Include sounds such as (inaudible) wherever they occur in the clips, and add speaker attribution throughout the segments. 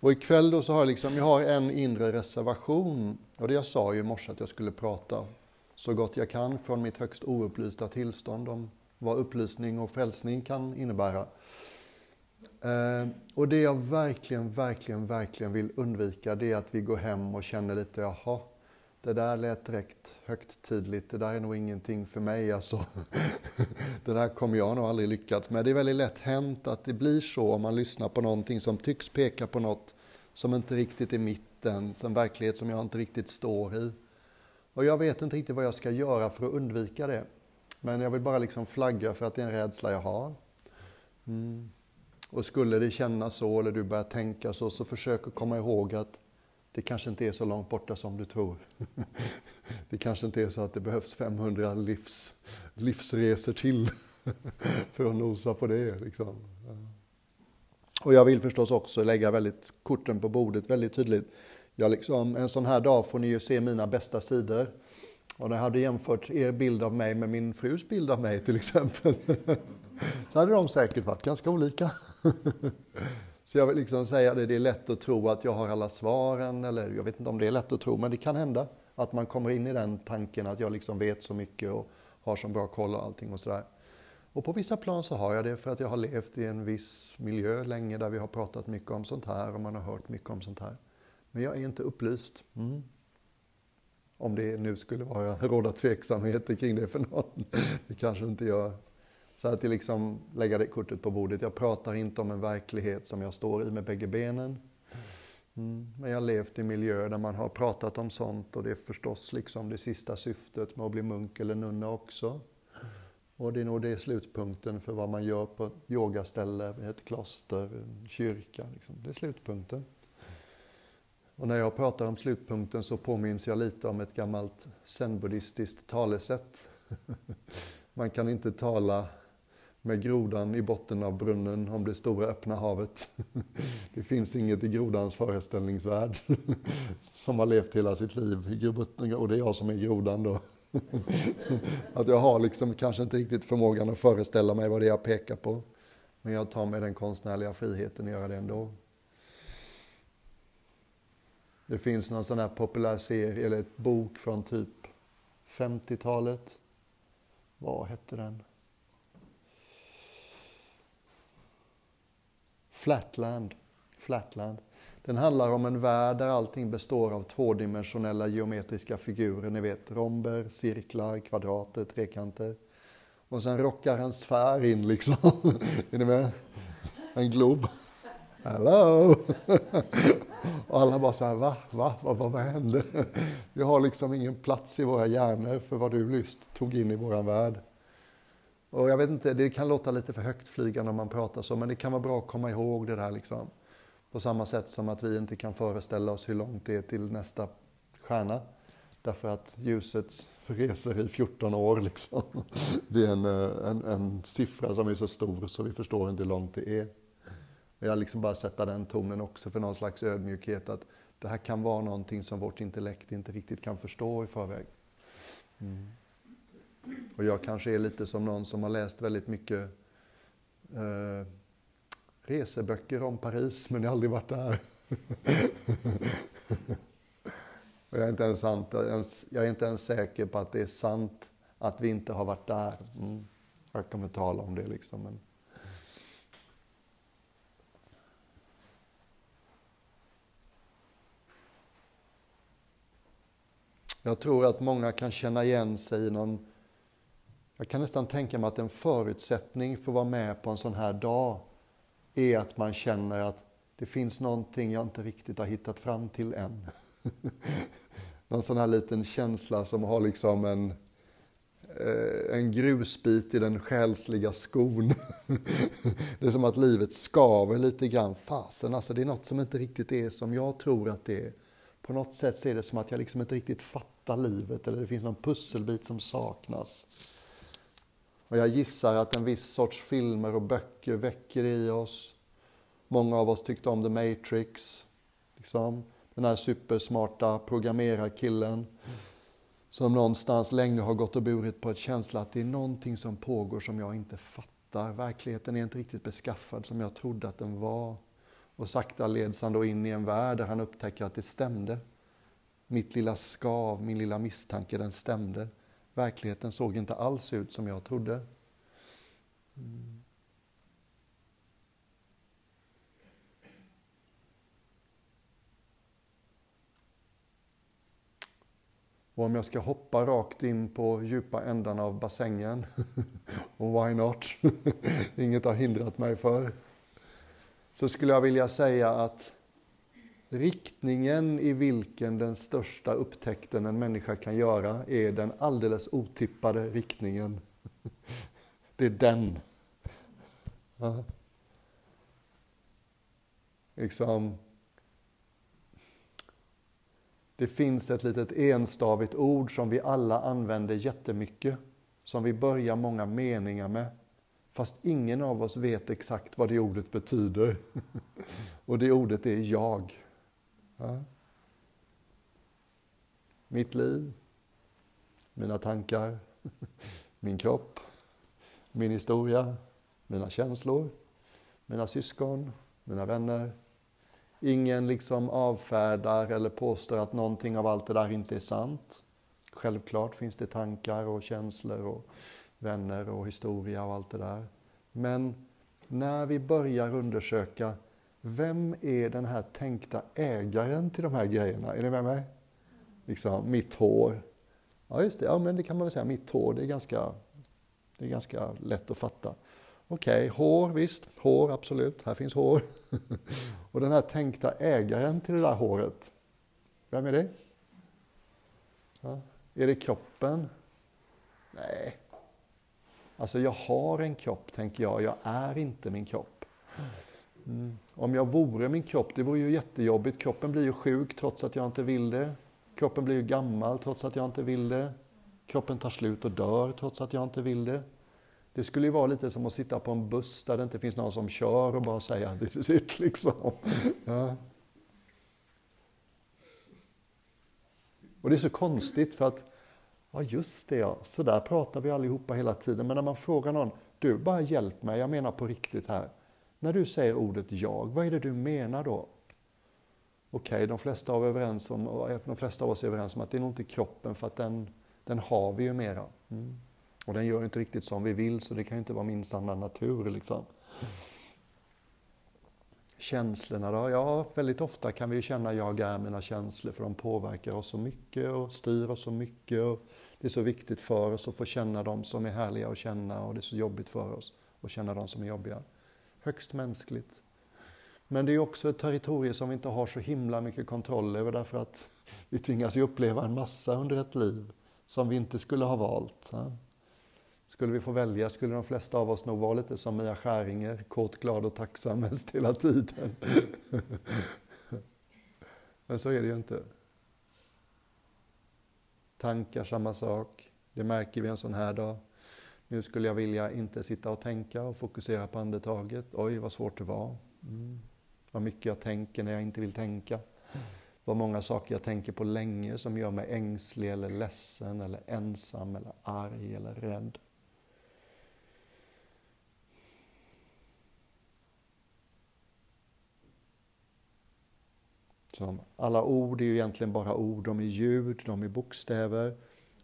Speaker 1: Och ikväll då så har jag liksom, jag har en inre reservation. Och det jag sa ju i morse att jag skulle prata så gott jag kan från mitt högst oupplysta tillstånd om vad upplysning och frälsning kan innebära. Eh, och det jag verkligen, verkligen, verkligen vill undvika det är att vi går hem och känner lite, jaha, det där lät direkt högtidligt, det där är nog ingenting för mig alltså. (laughs) det där kommer jag nog aldrig lyckas med. Det är väldigt lätt hänt att det blir så om man lyssnar på någonting som tycks peka på något som inte riktigt är mitten, en verklighet som jag inte riktigt står i. Och jag vet inte riktigt vad jag ska göra för att undvika det. Men jag vill bara liksom flagga för att det är en rädsla jag har. Mm. Och skulle det kännas så, eller du börjar tänka så, så försök att komma ihåg att det kanske inte är så långt borta som du tror. (laughs) Det kanske inte är så att det behövs 500 livs, livsresor till (laughs) för att nosa på det. Liksom. Och jag vill förstås också lägga väldigt korten på bordet väldigt tydligt. Jag liksom, en sån här dag får ni ju se mina bästa sidor. Och när jag hade jämfört er bild av mig med min frus bild av mig till exempel, (laughs) så hade de säkert varit ganska olika. Så jag vill liksom säga det, det är lätt att tro att jag har alla svaren, eller jag vet inte om det är lätt att tro, men det kan hända att man kommer in i den tanken att jag liksom vet så mycket och har så bra koll och allting och sådär. Och på vissa plan så har jag det för att jag har levt i en viss miljö länge där vi har pratat mycket om sånt här och man har hört mycket om sånt här. Men jag är inte upplyst. Mm. Om det nu skulle vara råda tveksamheter kring det för någon. Det kanske inte gör. Så att liksom lägga det kortet på bordet. Jag pratar inte om en verklighet som jag står i med bägge benen. Mm. Men jag har levt i miljöer där man har pratat om sånt och det är förstås liksom det sista syftet med att bli munk eller nunna också. Och det är nog det slutpunkten för vad man gör på ett yogaställe, ett kloster, en kyrka. Liksom. Det är slutpunkten. Och när jag pratar om slutpunkten så påminns jag lite om ett gammalt zenbuddhistiskt talesätt. (laughs) Man kan inte tala med grodan i botten av brunnen om det stora öppna havet. (laughs) Det finns inget i grodans föreställningsvärld (laughs) som har levt hela sitt liv och det är jag som är grodan då. (laughs) Att jag har liksom kanske inte riktigt förmågan att föreställa mig vad det är jag pekar på. Men jag tar mig den konstnärliga friheten att göra det ändå. Det finns någon sån här populär serie, eller ett bok från typ 50-talet. Vad hette den? Flatland. Flatland. Den handlar om en värld där allting består av tvådimensionella geometriska figurer. Ni vet romber, cirklar, kvadrater, trekanter. Och sen rockar en sfär in liksom. (laughs) är ni med? En glob. Hello! (laughs) Och alla bara så här, va, va, va, va vad hände? (laughs) Vi har liksom ingen plats i våra hjärnor för vad du just tog in i våran värld. Och jag vet inte, det kan låta lite för högtflygande om man pratar så, men det kan vara bra att komma ihåg det där liksom. På samma sätt som att vi inte kan föreställa oss hur långt det är till nästa stjärna. Därför att ljuset reser i 14 år liksom. (laughs) Det är en, eh, en, en siffra som är så stor så vi förstår inte hur långt det är. Jag liksom bara sätta den tonen också för någon slags ödmjukhet att det här kan vara någonting som vårt intellekt inte riktigt kan förstå i förväg. Mm. Och jag kanske är lite som någon som har läst väldigt mycket eh, reseböcker om Paris, men jag har aldrig varit där. (laughs) Och jag, är inte ens sant, jag är inte ens säker på att det är sant att vi inte har varit där. Mm. Jag kommer tala om det liksom. Men... Jag tror att många kan känna igen sig i någon jag kan nästan tänka mig att en förutsättning för att vara med på en sån här dag är att man känner att det finns någonting jag inte riktigt har hittat fram till än. (laughs) Någon sån här liten känsla som har liksom en, eh, en grusbit i den själsliga skon. (laughs) Det är som att livet skaver lite grann. Fasen, alltså det är något som inte riktigt är som jag tror att det är. På något sätt så är det som att jag liksom inte riktigt fattar livet eller det finns någon pusselbit som saknas. Och jag gissar att en viss sorts filmer och böcker väcker i oss. Många av oss tyckte om The Matrix. Liksom. Den här supersmarta programmerarkillen som någonstans länge har gått och burit på ett känsla att det är någonting som pågår som jag inte fattar. Verkligheten är inte riktigt beskaffad som jag trodde att den var. Och sakta leds han då in i en värld där han upptäcker att det stämde. Mitt lilla skav, min lilla misstanke, den stämde. Verkligheten såg inte alls ut som jag trodde. Mm. Och om jag ska hoppa rakt in på djupa ändan av bassängen, (laughs) och why not? (laughs) Inget har hindrat mig för. Så skulle jag vilja säga att riktningen i vilken den största upptäckten en människa kan göra är den alldeles otippade riktningen. (laughs) Det är den. Ja. Liksom, det finns ett litet enstavigt ord som vi alla använder jättemycket, som vi börjar många meningar med, fast ingen av oss vet exakt vad det ordet betyder. (laughs) Och det ordet är jag. Ja. Mitt liv, mina tankar, (laughs) min kropp, min historia, mina känslor, mina syskon, mina vänner, Ingen liksom avfärdar eller påstår att någonting av allt det där inte är sant. Självklart finns det tankar och känslor och vänner och historia och allt det där. Men när vi börjar undersöka vem är den här tänkta ägaren till de här grejerna? Är ni med mig? Liksom, mitt hår. Ja, just det. Ja, men det kan man väl säga. Mitt hår, det är ganska, det är ganska lätt att fatta. Okej, okay, hår, visst. Hår, absolut. Här finns hår. (laughs) och den här tänkta ägaren till det där håret, vem är det? Ja. Är det kroppen? Nej. Alltså, jag har en kropp, tänker jag. Jag är inte min kropp. Mm. Om jag vore min kropp, det vore ju jättejobbigt. Kroppen blir ju sjuk trots att jag inte vill det. Kroppen blir ju gammal trots att jag inte vill det. Kroppen tar slut och dör trots att jag inte vill det. Det skulle ju vara lite som att sitta på en buss där det inte finns någon som kör och bara säga this is it (laughs) liksom. Ja. Och det är så konstigt för att, ja just det ja, så där pratar vi allihopa hela tiden. Men när man frågar någon, du bara hjälp mig, jag menar på riktigt här. När du säger ordet jag, vad är det du menar då? Okej, okay, de, flesta av överens om, de flesta av oss är överens om att det är nog inte kroppen för att den, den har vi ju mera. Mm. Och den gör inte riktigt som vi vill, så det kan ju inte vara min sanna natur. Liksom. Känslorna då? Ja, väldigt ofta kan vi ju känna jag är mina känslor, för de påverkar oss så mycket och styr oss så mycket. Och det är så viktigt för oss att få känna de som är härliga att känna och det är så jobbigt för oss att känna de som är jobbiga. Högst mänskligt. Men det är också ett territorium som vi inte har så himla mycket kontroll över därför att (laughs) vi tvingas ju uppleva en massa under ett liv som vi inte skulle ha valt. Skulle vi få välja skulle de flesta av oss nog vara lite som Mia Skäringer, kort, glad och tacksam mest hela tiden. (laughs) Men så är det ju inte. Tankar, samma sak. Det märker vi en sån här dag. Nu skulle jag vilja inte sitta och tänka och fokusera på andetaget. Oj, vad svårt det var. Mm. Vad mycket jag tänker när jag inte vill tänka. Vad många saker jag tänker på länge som gör mig ängslig eller ledsen eller ensam eller arg eller rädd. Som alla ord är ju egentligen bara ord, de är ljud, de är bokstäver.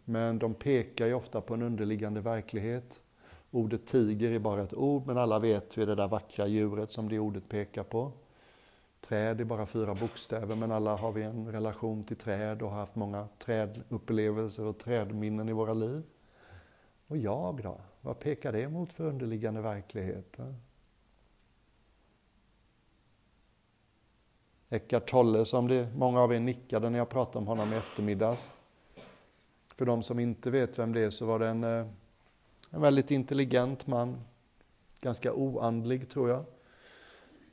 Speaker 1: Men de pekar ju ofta på en underliggande verklighet. Ordet tiger är bara ett ord, men alla vet hur det där vackra djuret som det ordet pekar på. Träd är bara fyra bokstäver, men alla har vi en relation till träd och har haft många trädupplevelser och trädminnen i våra liv. Och jag då? Vad pekar det mot för underliggande verklighet? Eckart Tolle, som det, många av er nickade när jag pratade om honom i eftermiddags. För de som inte vet vem det är så var det en, eh, en väldigt intelligent man, ganska oandlig tror jag.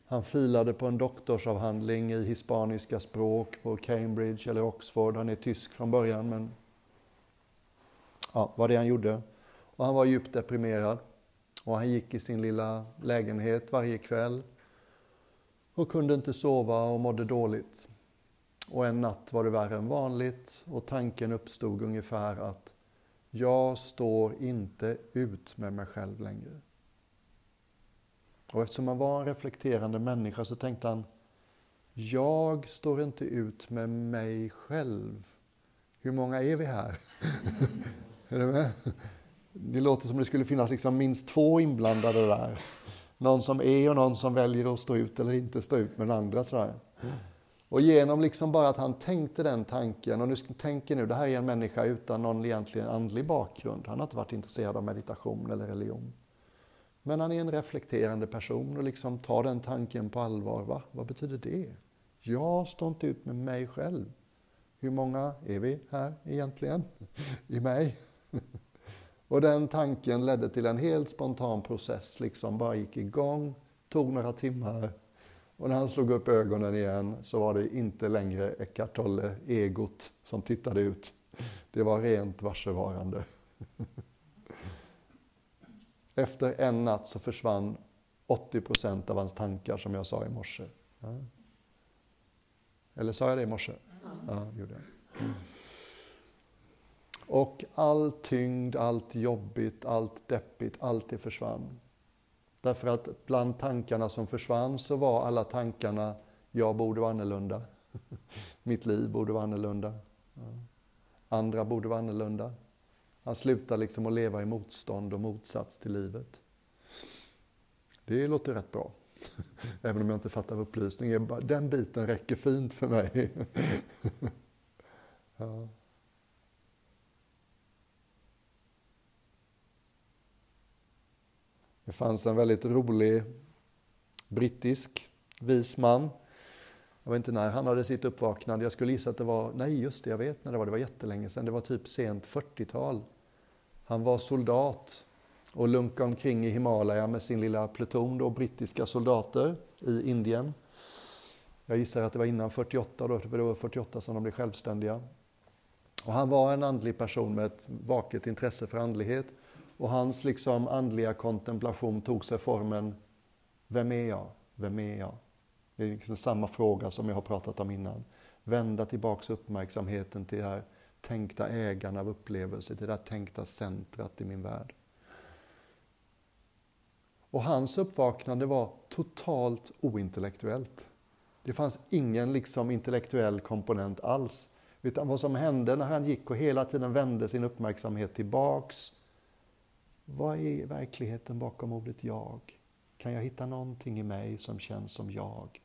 Speaker 1: Han filade på en doktorsavhandling i hispaniska språk på Cambridge eller Oxford. Han är tysk från början, men ja, vad det han gjorde. Och han var djupt deprimerad. Och han gick i sin lilla lägenhet varje kväll och kunde inte sova och mådde dåligt. Och en natt var det värre än vanligt och tanken uppstod ungefär att jag står inte ut med mig själv längre. Och eftersom han var en reflekterande människa så tänkte han, Jag står inte ut med mig själv. Hur många är vi här? (laughs) är du med? Det låter som det skulle finnas liksom minst två inblandade där. Någon som är och någon som väljer att stå ut eller inte stå ut med den andra. Sådär. Och genom liksom bara att han tänkte den tanken, och nu tänker nu, det här är en människa utan någon egentligen andlig bakgrund. Han har inte varit intresserad av meditation eller religion. Men han är en reflekterande person och liksom tar den tanken på allvar. Va? Vad betyder det? Jag står inte ut med mig själv. Hur många är vi här egentligen? (laughs) I mig? (laughs) Och den tanken ledde till en helt spontan process, liksom bara gick igång, tog några timmar. Och när han slog upp ögonen igen så var det inte längre Eckart Tolle, egot, som tittade ut. Det var rent varsevarande. (laughs) Efter en natt så försvann 80 procent av hans tankar som jag sa i morse. Ja. Eller sa jag det i morse? Ja, gjorde jag. Och all tyngd, allt jobbigt, allt deppigt, allt det försvann. Därför att bland tankarna som försvann så var alla tankarna, jag borde vara annorlunda. (laughs) Mitt liv borde vara annorlunda. Andra borde vara annorlunda. Han slutar liksom att leva i motstånd och motsats till livet. Det låter rätt bra. (laughs) Även om jag inte fattar upplysning. Den biten räcker fint för mig. (laughs) ja. Det fanns en väldigt rolig brittisk vis man. Jag vet inte när han hade sitt uppvaknande. Jag skulle gissa att det var, nej just det, jag vet när det var, det var jättelänge sedan. Det var typ sent 40-tal. Han var soldat och lunkade omkring i Himalaya med sin lilla pluton då, brittiska soldater i Indien. Jag gissar att det var innan 48 då, för det var 48 som de blev självständiga. Och han var en andlig person med ett vaket intresse för andlighet. Och hans liksom andliga kontemplation tog sig formen Vem är jag? Vem är jag? Det är liksom samma fråga som jag har pratat om innan. Vända tillbaks uppmärksamheten till det här tänkta ägarna av upplevelser, till det där tänkta centrat i min värld. Och hans uppvaknande var totalt ointellektuellt. Det fanns ingen liksom intellektuell komponent alls. Utan vad som hände när han gick och hela tiden vände sin uppmärksamhet tillbaks vad är verkligheten bakom ordet jag? Kan jag hitta någonting i mig som känns som jag?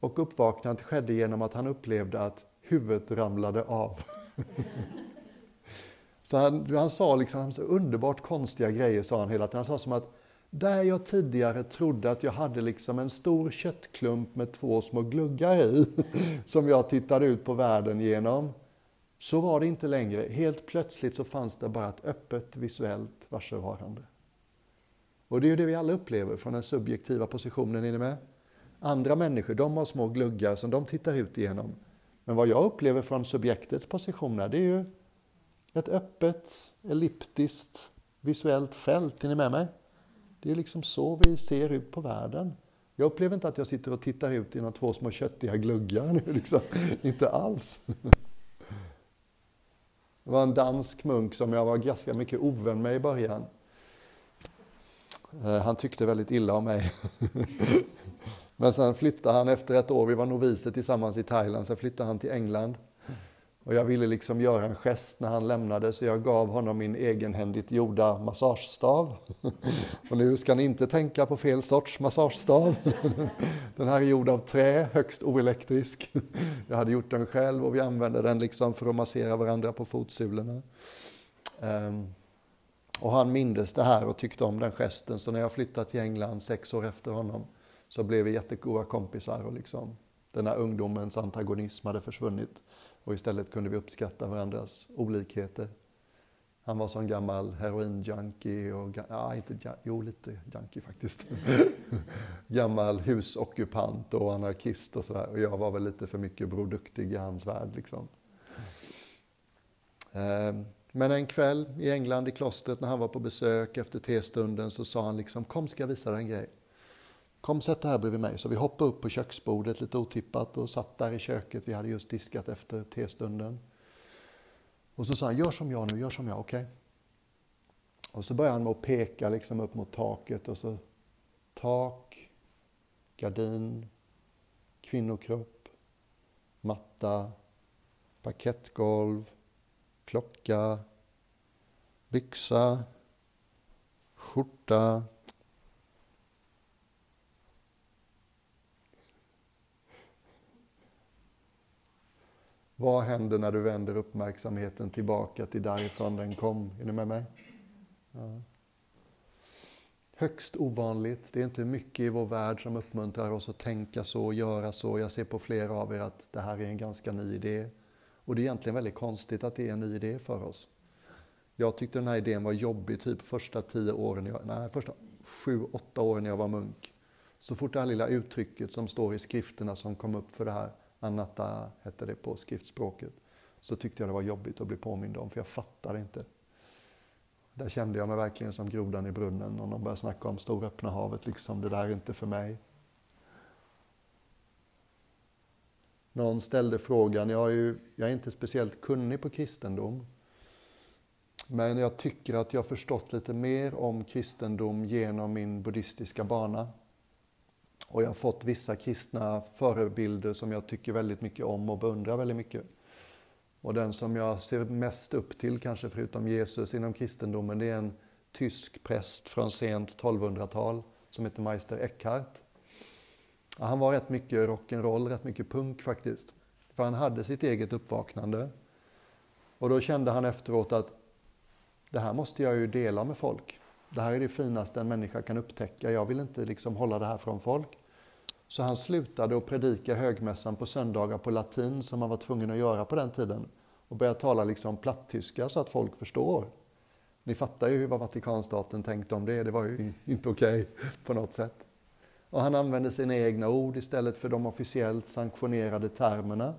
Speaker 1: Och uppvaknandet skedde genom att han upplevde att huvudet ramlade av. (laughs) så han, han sa liksom så underbart konstiga grejer, sa han hela tiden. Han sa som att där jag tidigare trodde att jag hade liksom en stor köttklump med två små gluggar i, (laughs) som jag tittade ut på världen genom, så var det inte längre. Helt plötsligt så fanns det bara ett öppet visuellt varsevarande. Och det är ju det vi alla upplever från den subjektiva positionen, är ni med? Andra människor, de har små gluggar som de tittar ut igenom. Men vad jag upplever från subjektets positioner, det är ju ett öppet, elliptiskt, visuellt fält. Är ni med mig? Det är liksom så vi ser ut på världen. Jag upplever inte att jag sitter och tittar ut genom två små köttiga gluggar nu, (laughs) liksom. inte alls. Det var en dansk munk som jag var ganska mycket ovän med i början. Eh, han tyckte väldigt illa om mig. (laughs) Men sen flyttade han efter ett år, vi var noviser tillsammans i Thailand, sen flyttade han till England. Och jag ville liksom göra en gest när han lämnade så jag gav honom min egenhändigt gjorda massagestav. (laughs) Och nu ska ni inte tänka på fel sorts massagestav. (laughs) Den här är gjord av trä, högst oelektrisk. Jag hade gjort den själv och vi använde den liksom för att massera varandra på fotsulorna. Ehm, och han mindes det här och tyckte om den gesten så när jag flyttade till England sex år efter honom så blev vi jättegoda kompisar och liksom den här ungdomens antagonism hade försvunnit. Och istället kunde vi uppskatta varandras olikheter. Han var som gammal heroinjunkie och, ja, inte, jo lite junkie faktiskt. (laughs) gammal husockupant och anarkist och sådär. Och jag var väl lite för mycket Bror Duktig i hans värld liksom. Ehm, men en kväll i England i klostret när han var på besök efter testunden så sa han liksom, kom ska jag visa dig en grej. Kom sätt dig här bredvid mig. Så vi hoppade upp på köksbordet lite otippat och satt där i köket. Vi hade just diskat efter testunden. Och så sa han, gör som jag nu, gör som jag, okej? Okay? Och så började han med att peka liksom upp mot taket och så tak, gardin, kvinnokropp, matta, parkettgolv, klocka, byxa, skjorta, Vad händer när du vänder uppmärksamheten tillbaka till därifrån den kom? Är ni med mig? Ja. Högst ovanligt. Det är inte mycket i vår värld som uppmuntrar oss att tänka så och göra så. Jag ser på flera av er att det här är en ganska ny idé. Och det är egentligen väldigt konstigt att det är en ny idé för oss. Jag tyckte den här idén var jobbig typ första tio åren, jag, nej, första sju, åtta åren när jag var munk. Så fort det här lilla uttrycket som står i skrifterna som kom upp för det här, anatta hette det på skriftspråket, så tyckte jag det var jobbigt att bli påmind om, för jag fattade inte. Där kände jag mig verkligen som grodan i brunnen och de började snacka om stora öppna havet, liksom, det där är inte för mig. Någon ställde frågan, jag är, ju, jag är inte speciellt kunnig på kristendom, men jag tycker att jag förstått lite mer om kristendom genom min buddhistiska bana. Och jag har fått vissa kristna förebilder som jag tycker väldigt mycket om och beundrar väldigt mycket. Och den som jag ser mest upp till, kanske förutom Jesus inom kristendomen, det är en tysk präst från sent 1200-tal som heter Meister Eckhart. Han var rätt mycket rock'n'roll, rätt mycket punk faktiskt. För han hade sitt eget uppvaknande. Och då kände han efteråt att det här måste jag ju dela med folk. Det här är det finaste en människa kan upptäcka. Jag vill inte liksom hålla det här från folk. Så han slutade att predika högmässan på söndagar på latin som man var tvungen att göra på den tiden och började tala liksom plattyska så att folk förstår. Ni fattar ju vad Vatikanstaten tänkte om det, det var ju (laughs) inte okej okay på något sätt. Och han använde sina egna ord istället för de officiellt sanktionerade termerna.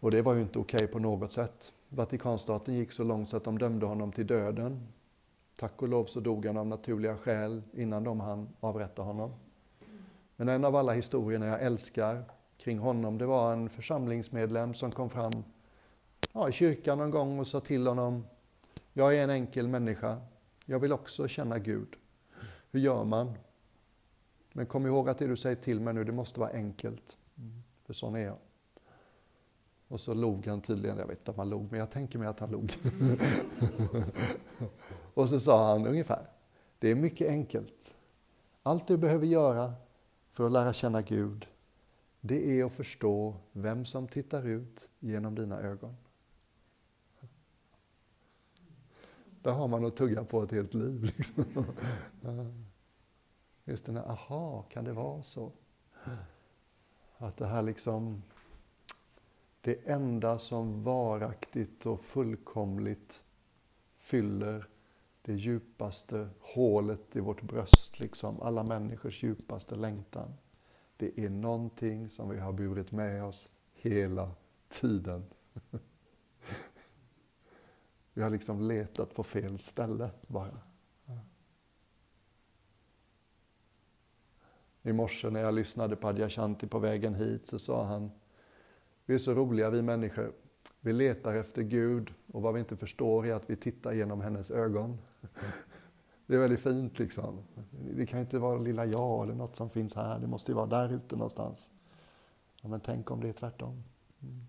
Speaker 1: Och det var ju inte okej okay på något sätt. Vatikanstaten gick så långt så att de dömde honom till döden. Tack och lov så dog han av naturliga skäl innan de hann avrätta honom. Men en av alla historierna jag älskar kring honom, det var en församlingsmedlem som kom fram ja, i kyrkan någon gång och sa till honom, jag är en enkel människa, jag vill också känna Gud. Hur gör man? Men kom ihåg att det du säger till mig nu, det måste vara enkelt. För sån är jag. Och så log han tydligen, jag vet inte om han log, men jag tänker mig att han log. (laughs) och så sa han ungefär, det är mycket enkelt. Allt du behöver göra för att lära känna Gud, det är att förstå vem som tittar ut genom dina ögon. Där har man att tugga på ett helt liv. Liksom. Just den här, aha, kan det vara så? Att det här liksom, det enda som varaktigt och fullkomligt fyller det djupaste hålet i vårt bröst, liksom, alla människors djupaste längtan. Det är någonting som vi har burit med oss hela tiden. (laughs) Vi har liksom letat på fel ställe bara. I morse när jag lyssnade på Adyashanti på vägen hit så sa han, vi är så roliga vi människor. Vi letar efter Gud och vad vi inte förstår är att vi tittar genom hennes ögon. (laughs) Det är väldigt fint liksom. Det kan inte vara lilla jag eller något som finns här. Det måste ju vara där ute någonstans. Ja, men tänk om det är tvärtom. Mm.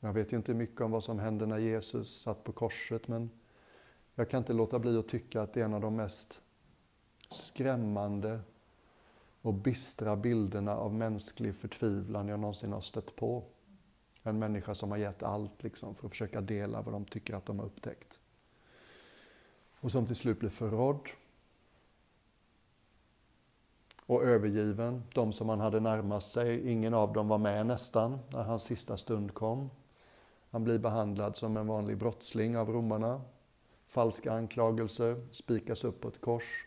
Speaker 1: Jag vet ju inte mycket om vad som hände när Jesus satt på korset men jag kan inte låta bli att tycka att det är en av de mest skrämmande och bistra bilderna av mänsklig förtvivlan jag någonsin har stött på. En människa som har gett allt liksom, för att försöka dela vad de tycker att de har upptäckt. Och som till slut blir förrådd och övergiven. De som han hade närmast sig, ingen av dem var med nästan när hans sista stund kom. Han blir behandlad som en vanlig brottsling av romarna. Falska anklagelser spikas upp på ett kors.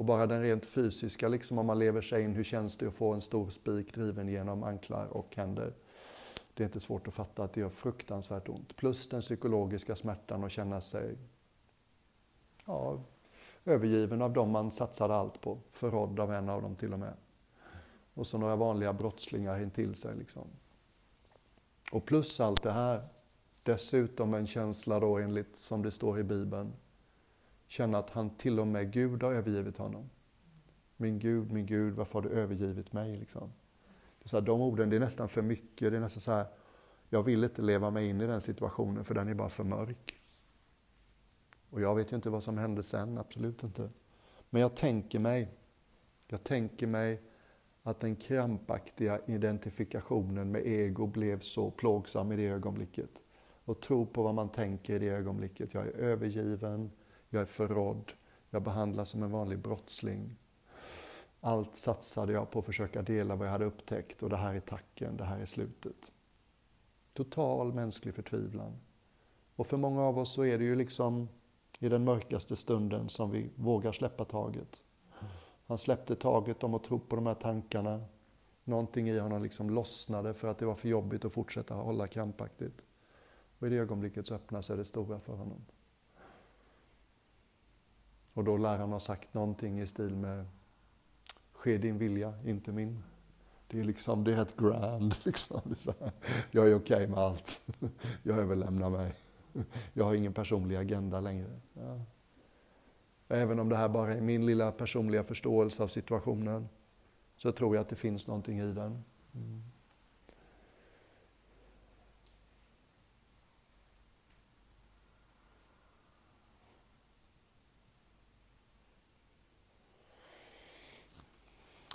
Speaker 1: Och bara den rent fysiska, liksom om man lever sig in, hur känns det att få en stor spik driven genom anklar och händer? Det är inte svårt att fatta att det gör fruktansvärt ont. Plus den psykologiska smärtan att känna sig ja, övergiven av dem man satsade allt på. Förrådd av en av dem till och med. Och så några vanliga brottslingar intill sig. Liksom. Och plus allt det här, dessutom en känsla då enligt som det står i Bibeln, känna att han till och med Gud har övergivit honom. Min Gud, min Gud, varför har du övergivit mig? Liksom. Det är så här, de orden, det är nästan för mycket. Det är nästan så här, jag vill inte leva mig in i den situationen för den är bara för mörk. Och jag vet ju inte vad som hände sen, absolut inte. Men jag tänker mig, jag tänker mig att den krampaktiga identifikationen med ego blev så plågsam i det ögonblicket. Och tro på vad man tänker i det ögonblicket. Jag är övergiven, jag är förrådd, jag behandlas som en vanlig brottsling. Allt satsade jag på att försöka dela vad jag hade upptäckt och det här är tacken, det här är slutet. Total mänsklig förtvivlan. Och för många av oss så är det ju liksom i den mörkaste stunden som vi vågar släppa taget. Han släppte taget om att tro på de här tankarna. Någonting i honom liksom lossnade för att det var för jobbigt att fortsätta hålla krampaktigt. Och i det ögonblicket så öppnar sig det stora för honom. Och då lär han ha sagt någonting i stil med Ske din vilja, inte min. Det är liksom, det är rätt grand. (laughs) Liksom. Är jag är okej okay med allt. (laughs) Jag överlämnar mig. (laughs) Jag har ingen personlig agenda längre. Ja. Även om det här bara är min lilla personliga förståelse av situationen så tror jag att det finns någonting i den. Mm.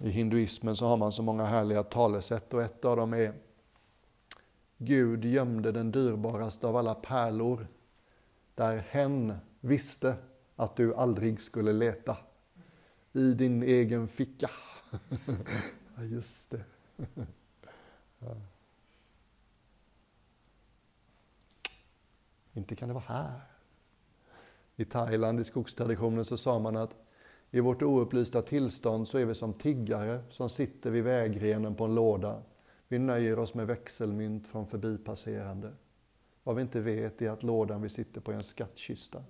Speaker 1: I hinduismen så har man så många härliga talesätt och ett av dem är Gud gömde den dyrbaraste av alla pärlor där hen visste att du aldrig skulle leta. I din egen ficka. (laughs) ja, just det. ja. Inte kan det vara här. I Thailand, i skogstraditionen, så sa man att i vårt oupplysta tillstånd så är vi som tiggare som sitter vid vägrenen på en låda. Vi nöjer oss med växelmynt från förbipasserande. Vad vi inte vet är att lådan vi sitter på är en skattkista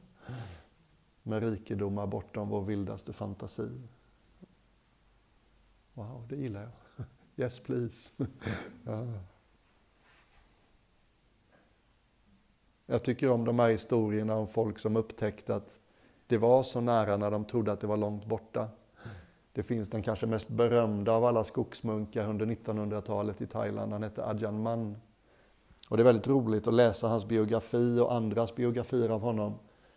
Speaker 1: med rikedomar bortom vår vildaste fantasi. Wow, det gillar jag. (laughs) Yes please. (laughs) ja. Jag tycker om de här historierna om folk som upptäckte att det var så nära när de trodde att det var långt borta. Det finns den kanske mest berömda av alla skogsmunkar under 1900-talet i Thailand. Han hette Ajahn Man. Och det är väldigt roligt att läsa hans biografi och andras biografier av honom.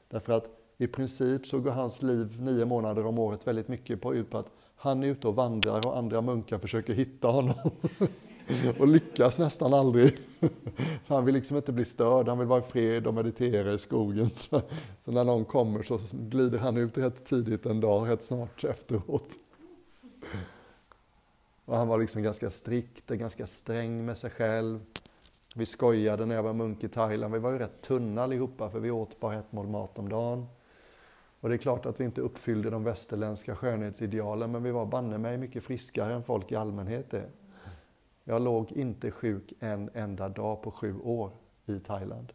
Speaker 1: Därför att i princip så går hans liv nio månader om året väldigt mycket på, ut på att han är ute och vandrar och andra munkar försöker hitta honom. (laughs) (laughs) och lyckas nästan aldrig. (laughs) han vill liksom inte bli störd, han vill vara i fred och meditera i skogen. (laughs) Så, så när någon kommer så glider han ut rätt tidigt en dag, rätt snart efteråt. Och han var liksom ganska strikt och ganska sträng med sig själv. Vi skojade när jag var munk i Thailand, vi var ju rätt tunna allihopa för vi åt bara ett mål mat om dagen. Och det är klart att vi inte uppfyllde de västerländska skönhetsidealen, men vi var banne mig mycket friskare än folk i allmänhet är. Jag låg inte sjuk en enda dag på sju år i Thailand.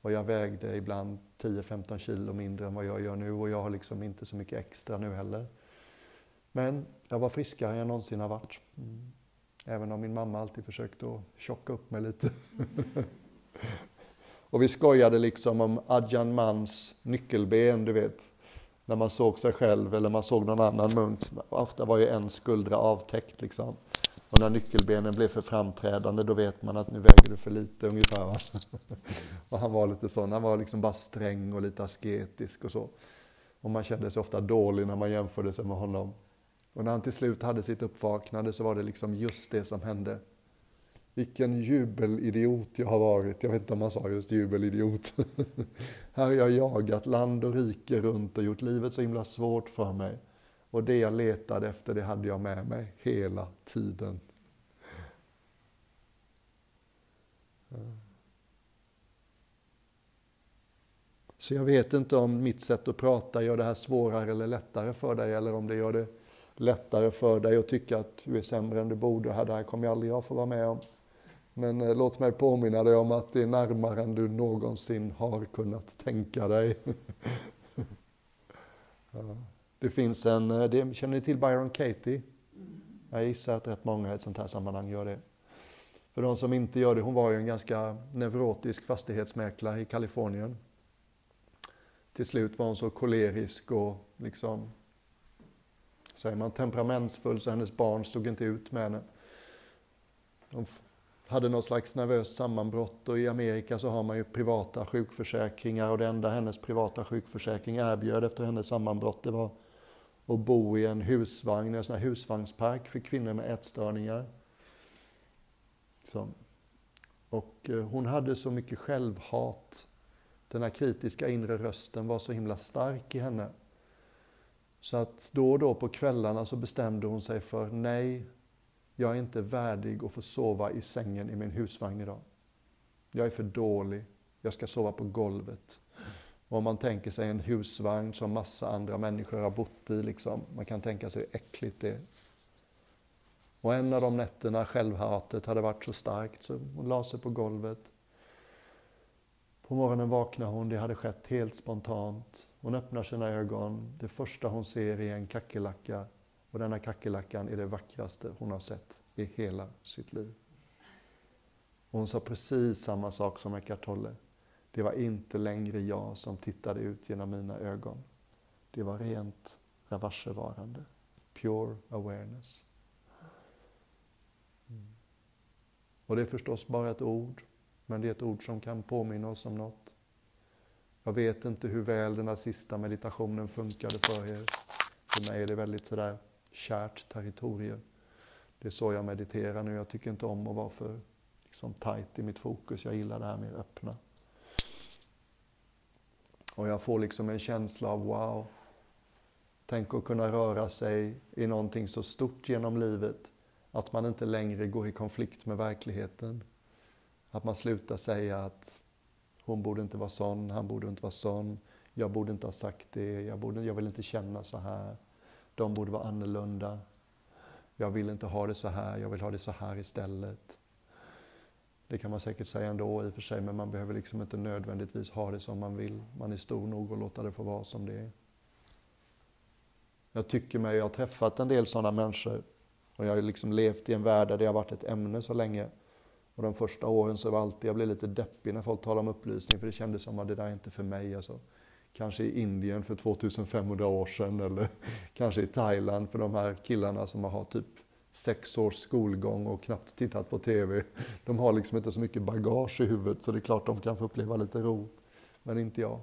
Speaker 1: Och jag vägde ibland 10-15 kilo mindre än vad jag gör nu och jag har liksom inte så mycket extra nu heller. Men jag var friskare än jag någonsin har varit. Mm. Även om min mamma alltid försökte att tjocka upp mig lite. (laughs) och vi skojade liksom om Adjan Mans nyckelben, du vet. När man såg sig själv eller man såg någon annan munk. Ofta var ju en skuldra avtäckt liksom. Och när nyckelbenen blev för framträdande då vet man att nu väger du för lite ungefär. Va? (laughs) och han var lite sån, han var liksom bara sträng och lite asketisk och så. Och man kände sig ofta dålig när man jämförde sig med honom. Och när han till slut hade sitt uppvaknande så var det liksom just det som hände. Vilken jubelidiot jag har varit. Jag vet inte om man sa just jubelidiot. (laughs) Här har jag jagat land och rike runt och gjort livet så himla svårt för mig. Och det jag letade efter, det hade jag med mig hela tiden. Så jag vet inte om mitt sätt att prata gör det här svårare eller lättare för dig, eller om det gör det lättare för dig att tycka att du är sämre än du borde. Det här kommer aldrig jag få vara med om. Men eh, låt mig påminna dig om att det är närmare än du någonsin har kunnat tänka dig. (laughs) ja. Det finns en, eh, det, känner ni till Byron Katie? Jag gissar att rätt många i ett sånt här sammanhang gör det. För de som inte gör det, hon var ju en ganska neurotisk fastighetsmäklare i Kalifornien. Till slut var hon så kolerisk och liksom säger man, temperamentsfull så hennes barn stod inte ut med henne. De hade något slags nervöst sammanbrott och i Amerika så har man ju privata sjukförsäkringar och det enda hennes privata sjukförsäkring erbjöd efter hennes sammanbrott det var och bo i en husvagn, en sån här husvagnspark för kvinnor med ätstörningar. Så. Och eh, hon hade så mycket självhat. Den här kritiska inre rösten var så himla stark i henne. Så att då och då på kvällarna så bestämde hon sig för nej, jag är inte värdig att få sova i sängen i min husvagn idag. Jag är för dålig. Jag ska sova på golvet. Och om man tänker sig en husvagn som massa andra människor har bott i, liksom, man kan tänka sig hur äckligt det är. Och en av de nätterna självhatet hade varit så starkt så hon la sig på golvet. På morgonen vaknar hon, det hade skett helt spontant. Hon öppnar sina ögon, det första hon ser är en kackerlacka och denna kackerlackan är det vackraste hon har sett i hela sitt liv. Och hon sa precis samma sak som Eckart Tolle. Det var inte längre jag som tittade ut genom mina ögon. Det var rent ravarsevarande. Pure awareness. Mm. Och det är förstås bara ett ord, men det är ett ord som kan påminna oss om något. Jag vet inte hur väl den här sista meditationen funkade för er. För mig är det väldigt sådär kärt territorium. Det är så jag mediterar nu. Jag tycker inte om att vara för liksom, tight i mitt fokus. Jag gillar det här mer öppna. Och jag får liksom en känsla av wow. Tänk att kunna röra sig i någonting så stort genom livet att man inte längre går i konflikt med verkligheten. Att man slutar säga att hon borde inte vara sån, han borde inte vara sån, jag borde inte ha sagt det, jag, borde, jag vill inte känna så här de borde vara annorlunda. Jag vill inte ha det så här, jag vill ha det så här istället. Det kan man säkert säga ändå i och för sig, men man behöver liksom inte nödvändigtvis ha det som man vill. Man är stor nog att låta det få vara som det är. Jag tycker mig, jag har träffat en del sådana människor och jag har liksom levt i en värld där det har varit ett ämne så länge. Och de första åren så var alltid, jag blev lite deppig när folk talade om upplysning för det kändes som att det där är inte för mig. Alltså kanske i Indien för 2500 år sedan eller (laughs) kanske i Thailand för de här killarna som har typ sex års skolgång och knappt tittat på TV. De har liksom inte så mycket bagage i huvudet så det är klart de kan få uppleva lite ro. Men inte jag.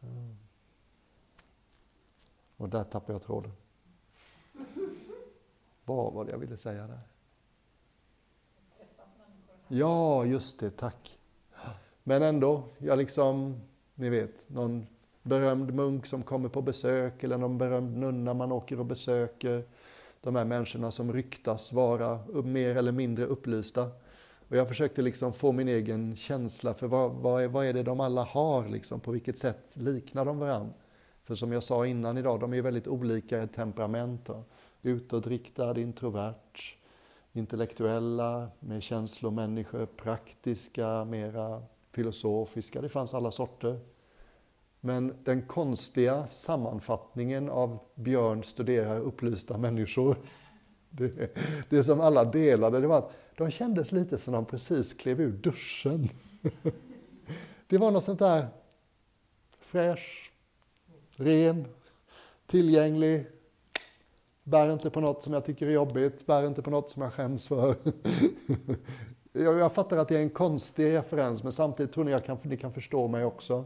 Speaker 1: Mm. Och där tappade jag tråden. Vad var det jag ville säga där? Ja, just det, tack. Men ändå, jag liksom ni vet, någon berömd munk som kommer på besök eller någon berömd nunna man åker och besöker. De här människorna som ryktas vara mer eller mindre upplysta. Och jag försökte liksom få min egen känsla för vad, vad, är, vad är det de alla har, liksom, på vilket sätt liknar de varandra? För som jag sa innan idag, de är väldigt olika i temperament. Utåtriktad, introvert, intellektuella, med känslomänniskor, praktiska, mera filosofiska, det fanns alla sorter. Men den konstiga sammanfattningen av Björn studerar upplysta människor, det, det som alla delade, det var att de kändes lite som de precis klev ur duschen. (laughs) Det var något sånt där fräsch, ren, tillgänglig, bär inte på något som jag tycker är jobbigt, bär inte på något som jag skäms för. (laughs) Jag, jag fattar att det är en konstig referens, men samtidigt tror ni att ni kan förstå mig också.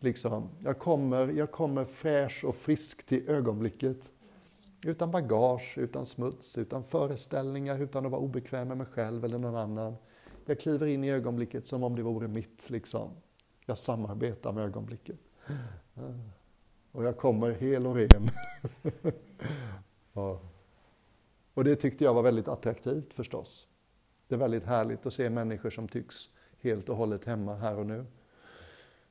Speaker 1: Liksom, jag, kommer, jag kommer fräsch och frisk till ögonblicket. Utan bagage, utan smuts, utan föreställningar, utan att vara obekväm med mig själv eller någon annan. Jag kliver in i ögonblicket som om det vore mitt. Liksom. Jag samarbetar med ögonblicket. Ah. Och jag kommer hel och ren. (laughs) ja. Och det tyckte jag var väldigt attraktivt förstås. Det är väldigt härligt att se människor som tycks helt och hållet hemma här och nu.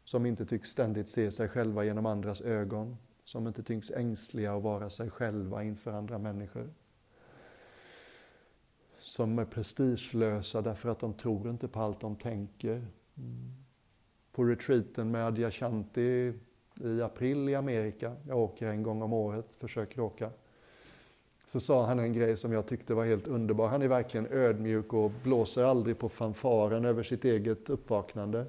Speaker 1: Som inte tycks ständigt se sig själva genom andras ögon. Som inte tycks ängsliga att vara sig själva inför andra människor. Som är prestigelösa därför att de tror inte på allt de tänker. På retreaten med Adyashanti i april i Amerika, jag åker en gång om året, försöker åka så sa han en grej som jag tyckte var helt underbar. Han är verkligen ödmjuk och blåser aldrig på fanfaren över sitt eget uppvaknande.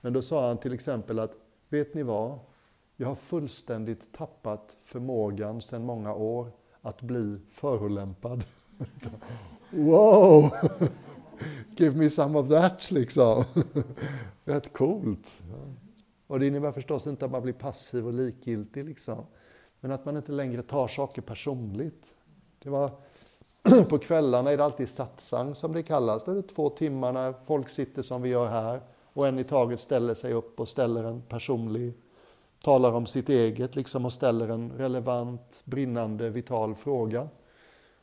Speaker 1: Men då sa han till exempel att, vet ni vad? jag har fullständigt tappat förmågan sedan många år att bli förolämpad. (laughs) wow! (laughs) Give me some of that, liksom. (laughs) Rätt coolt. Och det innebär förstås inte att man blir passiv och likgiltig, liksom. men att man inte längre tar saker personligt. Det var (clears throat) på kvällarna är det alltid satsang som det kallas. Då är det två timmar när folk sitter som vi gör här och en i taget ställer sig upp och ställer en personlig, talar om sitt eget liksom och ställer en relevant, brinnande, vital fråga.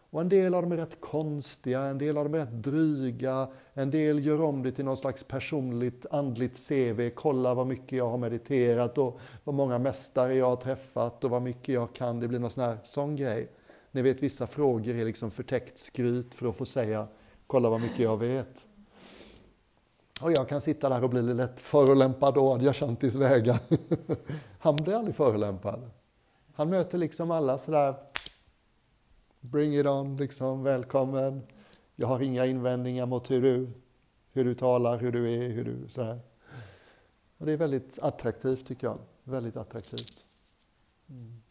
Speaker 1: Och en del av dem är rätt konstiga, en del av dem är rätt dryga, en del gör om det till någon slags personligt andligt CV. Kolla vad mycket jag har mediterat och vad många mästare jag har träffat och vad mycket jag kan. Det blir någon sån här sån grej. Ni vet vissa frågor är liksom förtäckt skryt för att få säga kolla vad mycket jag vet. Och jag kan sitta där och bli lätt förolämpad å Adyashantis vägar. (laughs) Han blir aldrig förolämpad. Han möter liksom alla sådär Bring it on, liksom, välkommen. Jag har inga invändningar mot hur du, hur du talar, hur du är, hur du sådär. Och det är väldigt attraktivt tycker jag. Väldigt attraktivt. Mm.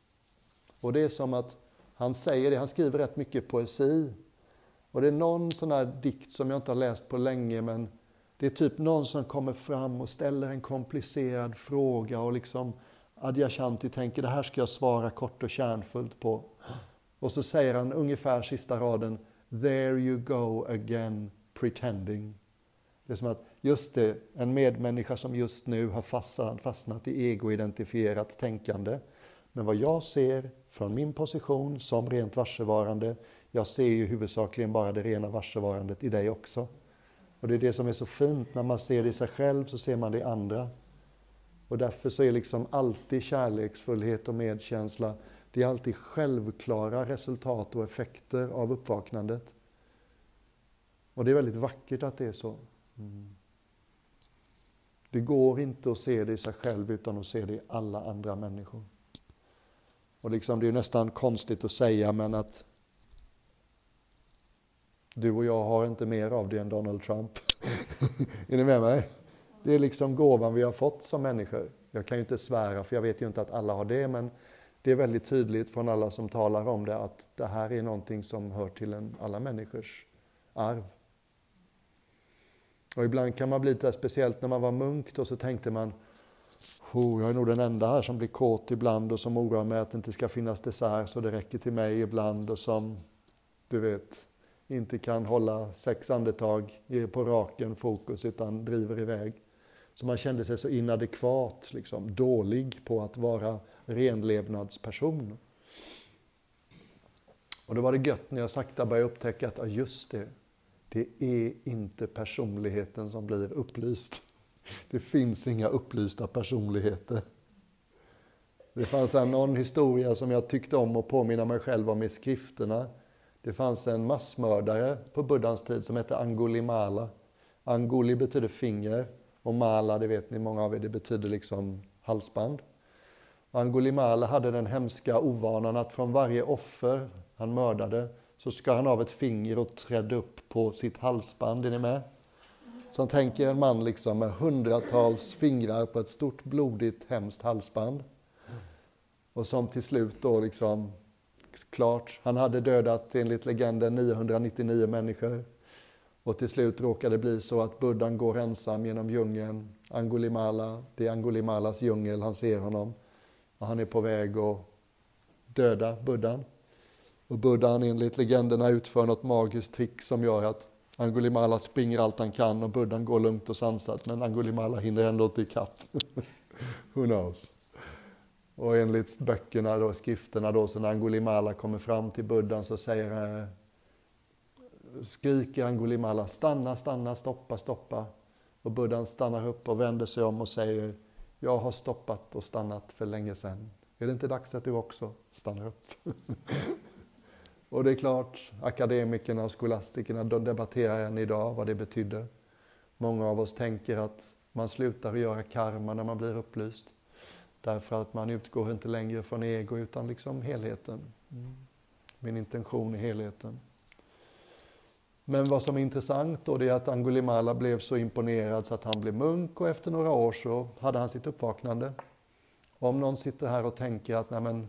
Speaker 1: Och det är som att han säger det, han skriver rätt mycket poesi. Och det är någon sån här dikt som jag inte har läst på länge, men det är typ någon som kommer fram och ställer en komplicerad fråga och liksom Adyashanti tänker det här ska jag svara kort och kärnfullt på. Och så säger han ungefär sista raden There you go again pretending. Det är som att, just det, en medmänniska som just nu har fastnat, fastnat i egoidentifierat tänkande. Men vad jag ser från min position som rent varsevarande, jag ser ju huvudsakligen bara det rena varsevarandet i dig också. Och det är det som är så fint, när man ser det i sig själv så ser man det i andra. Och därför så är liksom alltid kärleksfullhet och medkänsla det är alltid självklara resultat och effekter av uppvaknandet. Och det är väldigt vackert att det är så. Mm. Det går inte att se det i sig själv utan att se det i alla andra människor. Och liksom, det är nästan konstigt att säga men att du och jag har inte mer av det än Donald Trump. (laughs) är ni med mig? Det är liksom gåvan vi har fått som människor. Jag kan ju inte svära för jag vet ju inte att alla har det men det är väldigt tydligt från alla som talar om det att det här är någonting som hör till en, alla människors arv. Och ibland kan man bli lite speciellt när man var munk då så tänkte man oh, jag är nog den enda här som blir kåt ibland och som oroar mig att det inte ska finnas dessert så det räcker till mig ibland och som, du vet, inte kan hålla sex andetag på raken fokus utan driver iväg. Så man kände sig så inadekvat, liksom, dålig på att vara renlevnadsperson. Och då var det gött när jag sakta började upptäcka att, ja just det, det är inte personligheten som blir upplyst. (laughs) Det finns inga upplysta personligheter. Det fanns här någon historia som jag tyckte om att påminna mig själv om i skrifterna. Det fanns en massmördare på buddhans tid som hette Angulimala. Anguli betyder finger och mala, det vet ni många av er, det betyder liksom halsband. Angulimala hade den hemska ovanan att från varje offer han mördade så skar han av ett finger och trädde upp på sitt halsband. Är ni med? Så han tänker en man liksom med hundratals fingrar på ett stort blodigt hemskt halsband. Och som till slut då liksom, klart, han hade dödat enligt legenden 999 människor. Och till slut råkar det bli så att buddhan går ensam genom djungeln. Angulimala, det är Angulimalas djungel, han ser honom. Och han är på väg att döda buddhan. Och buddhan enligt legenderna utför något magiskt trick som gör att Angulimala springer allt han kan och buddhan går lugnt och sansat men Angulimala hinner ändå inte ikapp. (laughs) Who knows? Och enligt böckerna, då, skrifterna, då, så när Angulimala kommer fram till buddhan så säger han, skriker Angulimala stanna, stanna, stoppa, stoppa. Och buddhan stannar upp och vänder sig om och säger jag har stoppat och stannat för länge sedan. Är det inte dags att du också stannar upp? (laughs) och det är klart, akademikerna och skolastikerna de debatterar än idag vad det betyder. Många av oss tänker att man slutar göra karma när man blir upplyst. Därför att man utgår inte längre från ego utan liksom helheten. Mm. Min intention är helheten. Men vad som är intressant då det är att Angulimala blev så imponerad så att han blev munk och efter några år så hade han sitt uppvaknande. Om någon sitter här och tänker att Nej, men,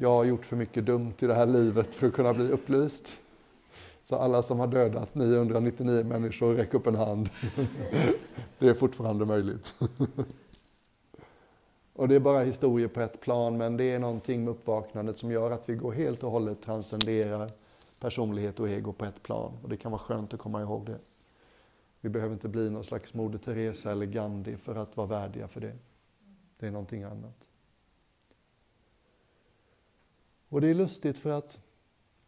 Speaker 1: jag har gjort för mycket dumt i det här livet för att kunna bli upplyst. Så alla som har dödat 999 människor, räck upp en hand. (laughs) Det är fortfarande möjligt. (laughs) Och det är bara historier på ett plan, men det är någonting med uppvaknandet som gör att vi går helt och hållet transcenderar personlighet och ego på ett plan. Och det kan vara skönt att komma ihåg det. Vi behöver inte bli någon slags Moder Teresa eller Gandhi för att vara värdiga för det. Det är någonting annat. Och det är lustigt för att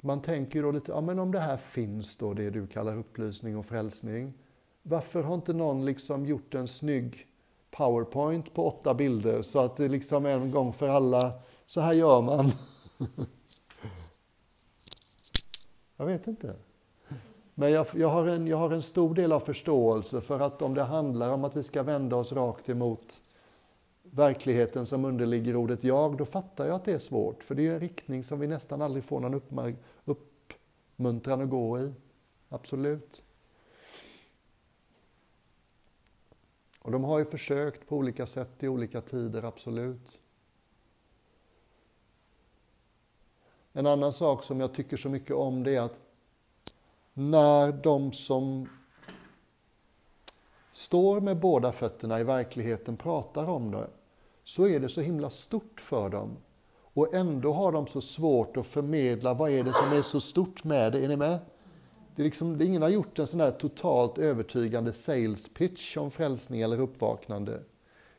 Speaker 1: man tänker då lite, ja men om det här finns då, det du kallar upplysning och frälsning, varför har inte någon liksom gjort en snygg powerpoint på åtta bilder så att det liksom en gång för alla, så här gör man. jag vet inte. Men jag, jag, har en, jag har en stor del av förståelse för att om det handlar om att vi ska vända oss rakt emot verkligheten som underligger ordet jag, då fattar jag att det är svårt. För det är en riktning som vi nästan aldrig får någon uppmuntran att gå i. Absolut. Och de har ju försökt på olika sätt i olika tider, absolut. En annan sak som jag tycker så mycket om det är att när de som står med båda fötterna i verkligheten pratar om det, så är det så himla stort för dem. Och ändå har de så svårt att förmedla vad är det som är så stort med det. Är ni med? Det är liksom, ingen har gjort en sån här totalt övertygande sales pitch om frälsning eller uppvaknande.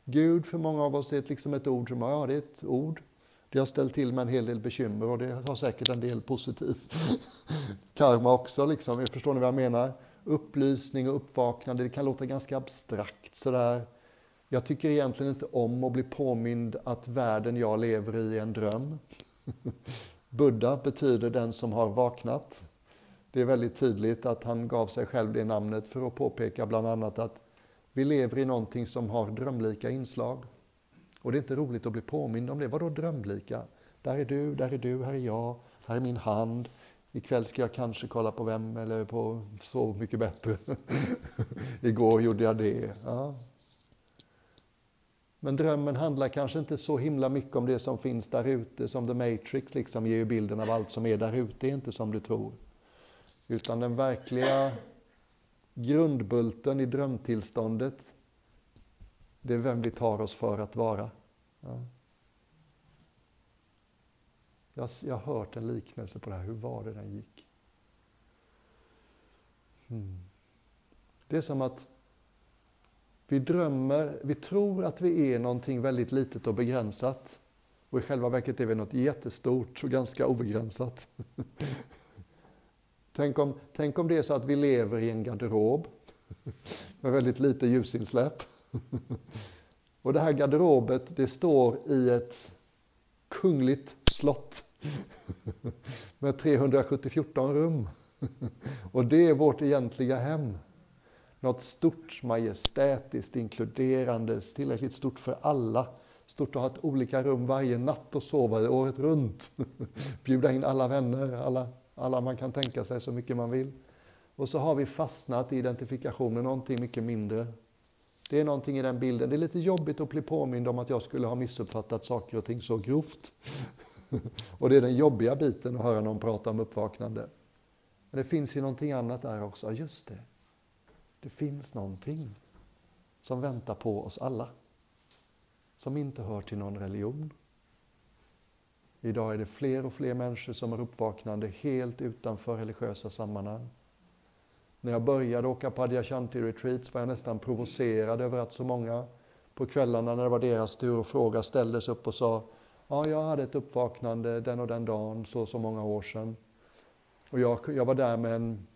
Speaker 1: Gud för många av oss är ett, liksom ett ord som, ja det är ett ord. Det har ställt till med en hel del bekymmer och det har säkert en del positiv (laughs) karma också. Liksom. Förstår ni vad jag menar? Upplysning och uppvaknande, det kan låta ganska abstrakt sådär. Jag tycker egentligen inte om att bli påmind att världen jag lever i är en dröm. (laughs) Buddha betyder den som har vaknat. Det är väldigt tydligt att han gav sig själv det namnet för att påpeka bland annat att vi lever i någonting som har drömlika inslag. Och det är inte roligt att bli påmind om det. Vadå drömlika? Där är du, där är du, här är jag, här är min hand. Ikväll ska jag kanske kolla på vem eller på Så mycket bättre. (laughs) Igår gjorde jag det. Ja. Men drömmen handlar kanske inte så himla mycket om det som finns där ute, som The Matrix liksom ger bilden av allt som är där ute, är inte som du tror. Utan den verkliga grundbulten i drömtillståndet, det är vem vi tar oss för att vara. Ja. Jag, jag har hört en liknelse på det här, hur var det den gick? Mm. Det är som att vi drömmer, vi tror att vi är någonting väldigt litet och begränsat. Och i själva verket är vi något jättestort och ganska obegränsat. (laughs) tänk, om, tänk om det är så att vi lever i en garderob (laughs) med väldigt lite ljusinsläpp. (laughs) och det här garderobet, det står i ett kungligt slott (laughs) med 374 rum. och det är vårt egentliga hem. Något stort, majestätiskt, inkluderande, tillräckligt stort för alla. Stort att ha ett olika rum varje natt och sova året runt. Bjuda in alla vänner, alla, alla man kan tänka sig så mycket man vill. Och så har vi fastnat i identifikation med någonting mycket mindre. Det är någonting i den bilden. Det är lite jobbigt att bli påmind om att jag skulle ha missuppfattat saker och ting så grovt. (laughs) och det är den jobbiga biten att höra någon prata om uppvaknande. Men det finns ju någonting annat där också. Just det. Det finns någonting som väntar på oss alla. Som inte hör till någon religion. Idag är det fler och fler människor som är uppvaknande helt utanför religiösa sammanhang. När jag började åka på Adyashanti retreats var jag nästan provocerad över att så många på kvällarna när det var deras tur att fråga ställdes upp och sa Ja, jag hade ett uppvaknande den och den dagen, så så många år sedan. Och jag, jag var där med en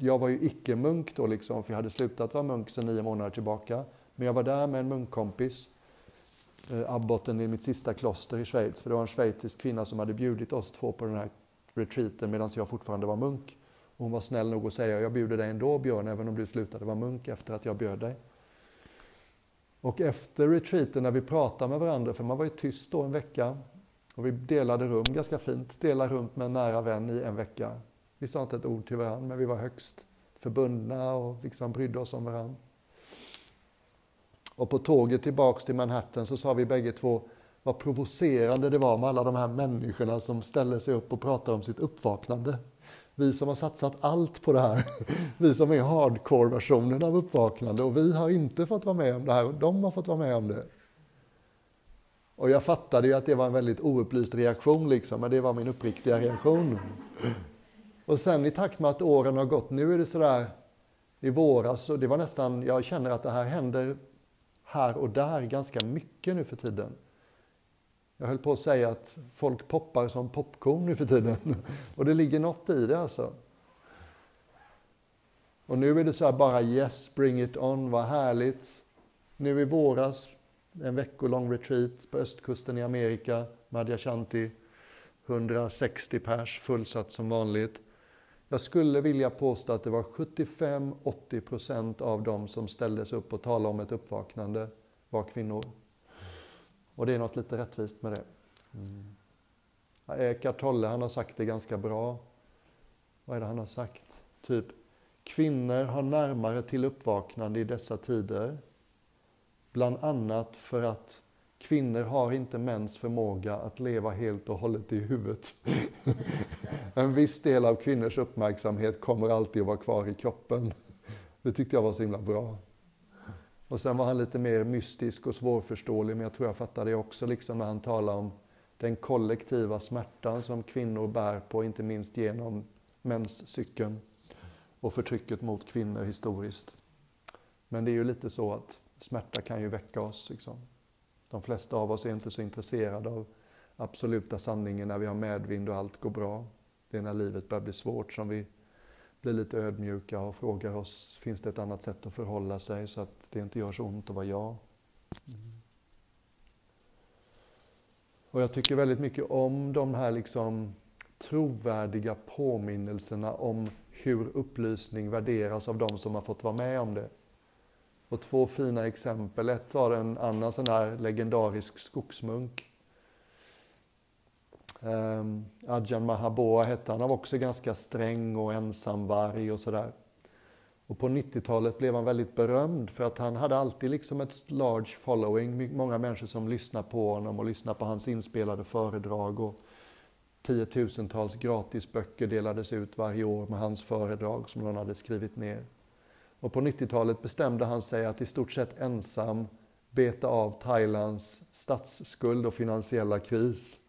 Speaker 1: jag var ju icke-munk då, liksom, för jag hade slutat vara munk sedan nio månader tillbaka. Men jag var där med en munkkompis, Eh, abboten i mitt sista kloster i Schweiz. För det var en schweizisk kvinna som hade bjudit oss två på den här retreaten medan jag fortfarande var munk. Och hon var snäll nog att säga, jag bjuder dig ändå Björn, även om du slutade vara munk efter att jag bjöd dig. Och efter retreaten när vi pratade med varandra, för man var ju tyst då en vecka, och vi delade rum ganska fint, delade rum med en nära vän i en vecka. Vi sa inte ett ord till varandra, men vi var högst förbundna och liksom brydde oss om varandra. Och på tåget tillbaks till Manhattan så sa vi bägge två, vad provocerande det var med alla de här människorna som ställer sig upp och pratar om sitt uppvaknande. Vi som har satsat allt på det här, (laughs) vi som är hardcore-versionen av uppvaknande och vi har inte fått vara med om det här och de har fått vara med om det. Och jag fattade ju att det var en väldigt oupplyst reaktion, liksom, men det var min uppriktiga reaktion. Och sen i takt med att åren har gått, nu är det sådär i våras, och det var nästan, jag känner att det här händer här och där ganska mycket nu för tiden. Jag höll på att säga att folk poppar som popcorn nu för tiden. (laughs) Och det ligger något i det alltså. Och nu är det så här bara yes, bring it on, vad härligt. Nu i våras, en veckolång retreat på östkusten i Amerika, Madhya Shanti, 160 pers, fullsatt som vanligt. Jag skulle vilja påstå att det var 75-80 procent av dem som ställdes upp och talade om ett uppvaknande var kvinnor. Och det är något lite rättvist med det. Mm. Eckart Tolle, han har sagt det ganska bra. Vad är det han har sagt? Typ, kvinnor har närmare till uppvaknande i dessa tider. Bland annat för att kvinnor har inte mäns förmåga att leva helt och hållet i huvudet. (laughs) en viss del av kvinnors uppmärksamhet kommer alltid att vara kvar i kroppen. Det tyckte jag var så himla bra. Och sen var han lite mer mystisk och svårförståelig, men jag tror jag fattade det också, liksom när han talar om den kollektiva smärtan som kvinnor bär på, inte minst genom menscykeln och förtrycket mot kvinnor historiskt. Men det är ju lite så att smärta kan ju väcka oss. Liksom. De flesta av oss är inte så intresserade av absoluta sanningen när vi har medvind och allt går bra. Det är när livet börjar bli svårt som vi blir lite ödmjuka och frågar oss, finns det ett annat sätt att förhålla sig så att det inte gör så ont att vara jag? Mm. Och jag tycker väldigt mycket om de här liksom trovärdiga påminnelserna om hur upplysning värderas av de som har fått vara med om det. Och två fina exempel. Ett var en annan sån här legendarisk skogsmunk ehm, Um, Adjan Mahaboa hette han. Han var också ganska sträng och ensamvarg och sådär. Och på 90-talet blev han väldigt berömd för att han hade alltid liksom ett large following. Många människor som lyssnade på honom och lyssnade på hans inspelade föredrag. Och tiotusentals gratisböcker delades ut varje år med hans föredrag som någon hade skrivit ner. Och på 90-talet bestämde han sig att i stort sett ensam beta av Thailands statsskuld och finansiella kris.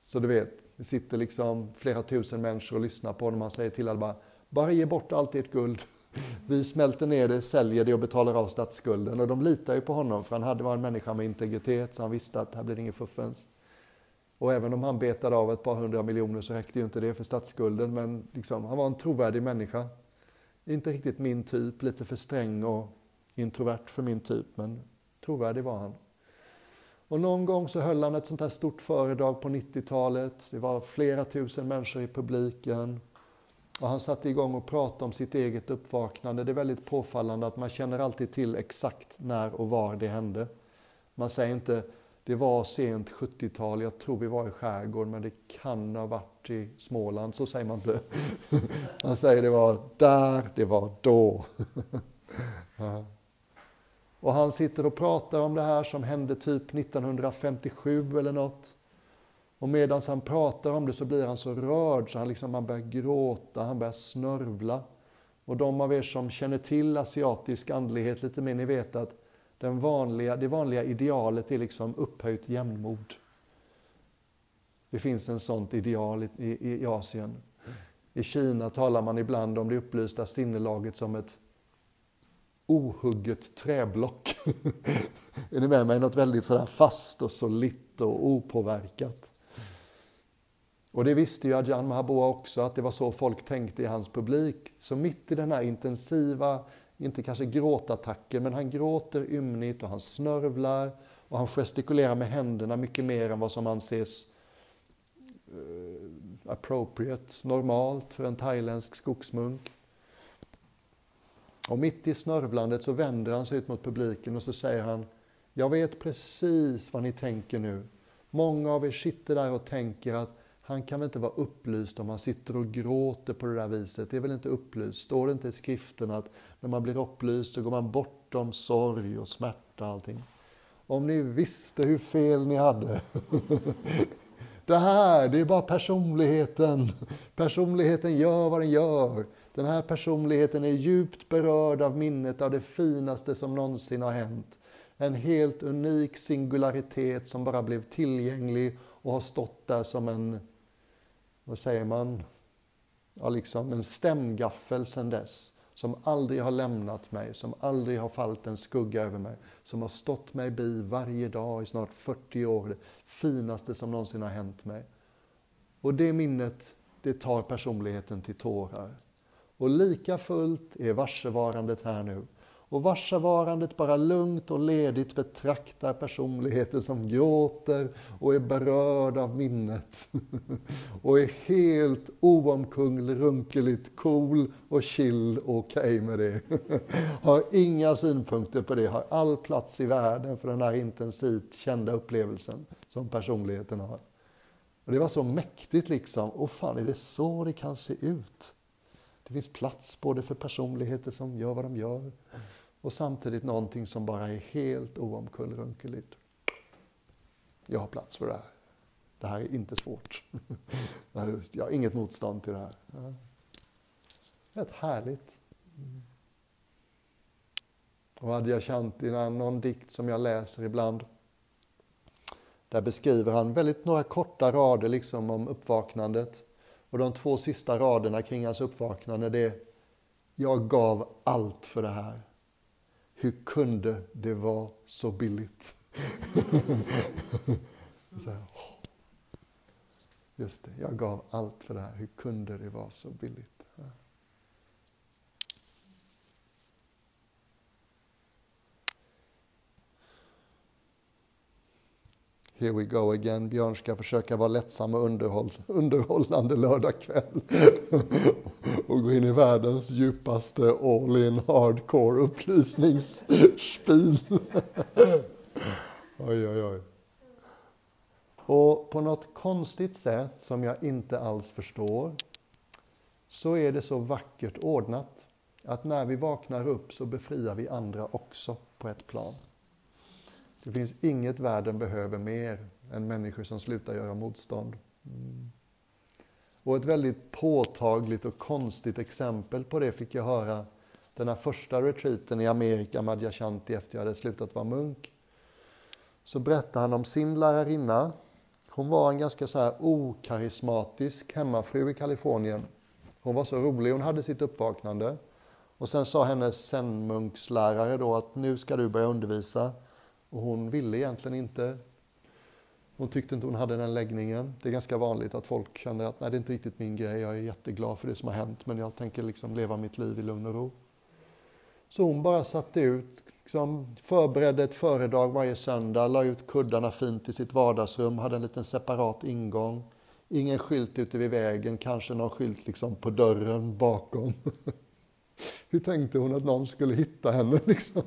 Speaker 1: Så du vet, det sitter liksom flera tusen människor och lyssnar på honom. Han säger till alla bara, bara ge bort allt ert guld. Vi smälter ner det, säljer det och betalar av statsskulden. Och de litar ju på honom, för han hade varit en människa med integritet, så han visste att här blir det inget fuffens. Och även om han betade av ett par hundra miljoner så räckte ju inte det för statsskulden, men liksom, han var en trovärdig människa. Inte riktigt min typ, lite för sträng och introvert för min typ, men trovärdig var han. Och någon gång så höll han ett sånt här stort föredrag på 90-talet. Det var flera tusen människor i publiken. Och han satte igång och pratade om sitt eget uppvaknande. Det är väldigt påfallande att man känner alltid till exakt när och var det hände. Man säger inte det var sent 70-tal, jag tror vi var i skärgården, men det kan ha varit i Småland. Så säger man inte. (laughs) Man säger det var där, det var då. (laughs) Och han sitter och pratar om det här som hände typ 1957 eller något. Och medan han pratar om det så blir han så rörd så han, liksom, han börjar gråta, han börjar snörvla. Och de av er som känner till asiatisk andlighet lite mer, ni vet att den vanliga, det vanliga idealet är liksom upphöjt jämnmod. Det finns en sånt ideal i, i, i Asien. I Kina talar man ibland om det upplysta sinnelaget som ett ohugget träblock. (laughs) är ni med mig? Något väldigt sådär fast och solitt och opåverkat. Och det visste ju Ajahn Mahaboa också, att det var så folk tänkte i hans publik. Så mitt i den här intensiva, inte kanske gråtattacker, men han gråter ymnigt och han snörvlar och han gestikulerar med händerna mycket mer än vad som anses eh, appropriate, normalt för en thailändsk skogsmunk. Och mitt i snörvlandet så vänder han sig ut mot publiken och så säger han Jag vet precis vad ni tänker nu. Många av er sitter där och tänker att han kan väl inte vara upplyst om han sitter och gråter på det där viset. Det är väl inte upplyst? Står det inte i skriften att när man blir upplyst så går man bortom sorg och smärta och allting? Om ni visste hur fel ni hade. (laughs) Det här, det är bara personligheten. Personligheten gör vad den gör. Den här personligheten är djupt berörd av minnet av det finaste som någonsin har hänt. En helt unik singularitet som bara blev tillgänglig och har stått där som en, vad säger man, ja, liksom en stämgaffel sedan dess. Som aldrig har lämnat mig, som aldrig har fallit en skugga över mig. Som har stått mig bi varje dag i snart 40 år. Det finaste som någonsin har hänt mig. Och det minnet, det tar personligheten till tårar. Och lika fullt är varsevarandet här nu. Och varsavarandet bara lugnt och ledigt betraktar personligheter som gråter och är berörd av minnet. (laughs) och är helt oomkunglig, runkeligt cool och chill och okej okay med det. (laughs) har inga synpunkter på det, har all plats i världen för den här intensivt kända upplevelsen som personligheten har. Och det var så mäktigt liksom. Och fan, är det så det kan se ut? Det finns plats både för personligheter som gör vad de gör och samtidigt någonting som bara är helt oomkullrunkeligt. Jag har plats för det här. Det här är inte svårt. (laughs) Jag har inget motstånd till det här. Rätt härligt. Mm. Och Adyashanti, någon dikt som jag läser ibland, där beskriver han väldigt några korta rader liksom om uppvaknandet. Och de två sista raderna kring hans uppvaknande, det är Jag gav allt för det här. Hur kunde det vara så billigt? (laughs) så här, Just det, jag gav allt för det här. Hur kunde det vara så billigt? Here we go again. Björn ska försöka vara lättsam och underhåll, underhållande lördag kväll. (laughs) och gå in i världens djupaste all-in hardcore upplysningsspil. (laughs) oj, oj, oj. Och på något konstigt sätt som jag inte alls förstår så är det så vackert ordnat att när vi vaknar upp så befriar vi andra också på ett plan. Det finns inget världen behöver mer än människor som slutar göra motstånd. Mm. Och ett väldigt påtagligt och konstigt exempel på det fick jag höra den här första retreaten i Amerika, Madhyashanti, efter jag hade slutat vara munk. Så berättade han om sin lärarinna. Hon var en ganska så här okarismatisk hemmafru i Kalifornien. Hon var så rolig, hon hade sitt uppvaknande. Och sen sa hennes zenmunkslärare då att nu ska du börja undervisa. Och hon ville egentligen inte. Hon tyckte inte hon hade den läggningen. Det är ganska vanligt att folk känner att nej, det är inte riktigt min grej. Jag är jätteglad för det som har hänt, men jag tänker liksom leva mitt liv i lugn och ro. Så hon bara satte ut, liksom, förberedde ett föredrag varje söndag, la ut kuddarna fint i sitt vardagsrum, hade en liten separat ingång. Ingen skylt ute vid vägen, kanske någon skylt liksom på dörren bakom. (laughs) Hur tänkte hon att någon skulle hitta henne? Liksom?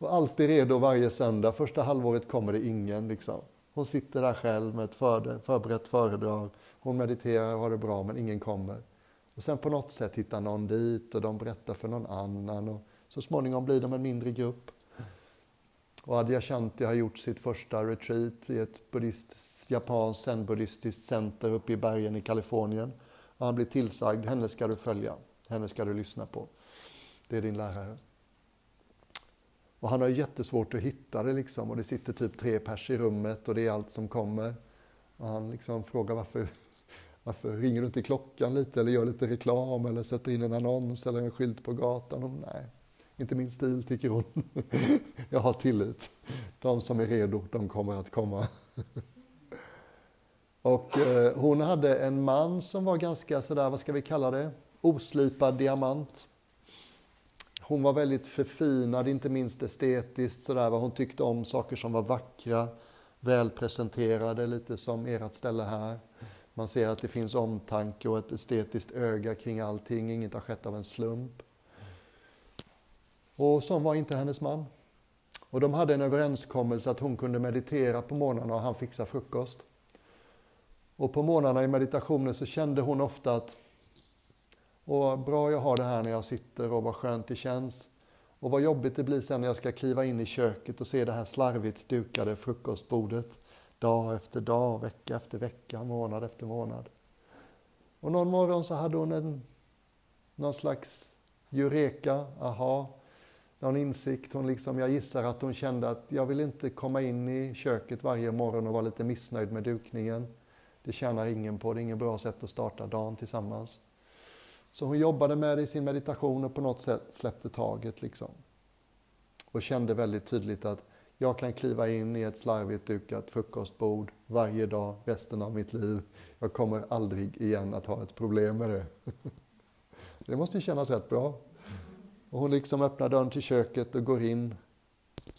Speaker 1: Och alltid redo varje söndag. Första halvåret kommer det ingen. Liksom. Hon sitter där själv med ett förberett föredrag. Hon mediterar och har det bra, men ingen kommer. Och sen på något sätt hittar någon dit och de berättar för någon annan. Och så småningom blir de en mindre grupp. Och Adyashanti har gjort sitt första retreat i ett buddhist, japanskt zen-buddhistiskt center uppe i bergen i Kalifornien. Och han blir tillsagd, henne ska du följa, henne ska du lyssna på. Det är din lärare. Och han har jättesvårt att hitta det liksom och det sitter typ tre pers i rummet och det är allt som kommer. Och han liksom frågar varför, varför ringer du inte klockan lite eller gör lite reklam eller sätter in en annons eller en skylt på gatan? Och, nej, inte min stil tycker hon. (laughs) Jag har tillit. De som är redo, de kommer att komma. (laughs) Och eh, hon hade en man som var ganska sådär, vad ska vi kalla det, oslipad diamant. Hon var väldigt förfinad, inte minst estetiskt. Sådär, vad hon tyckte om saker som var vackra, välpresenterade, lite som ert ställe här. Man ser att det finns omtanke och ett estetiskt öga kring allting. Inget har skett av en slump. Och som var inte hennes man. Och de hade en överenskommelse att hon kunde meditera på morgnarna och han fixade frukost. Och på morgnarna i meditationen så kände hon ofta att och bra jag har det här när jag sitter och vad skönt det känns. Och vad jobbigt det blir sen när jag ska kliva in i köket och se det här slarvigt dukade frukostbordet. Dag efter dag, vecka efter vecka, månad efter månad. Och någon morgon så hade hon en, någon slags eureka, aha, någon insikt. Hon liksom, jag gissar att hon kände att jag vill inte komma in i köket varje morgon och vara lite missnöjd med dukningen. Det tjänar ingen på, det är inget bra sätt att starta dagen tillsammans. Så hon jobbade med det i sin meditation och på något sätt släppte taget liksom. Och kände väldigt tydligt att jag kan kliva in i ett slarvigt dukat frukostbord varje dag resten av mitt liv. Jag kommer aldrig igen att ha ett problem med det. (laughs) Det måste ju kännas rätt bra. Och hon liksom öppnar dörren till köket och går in.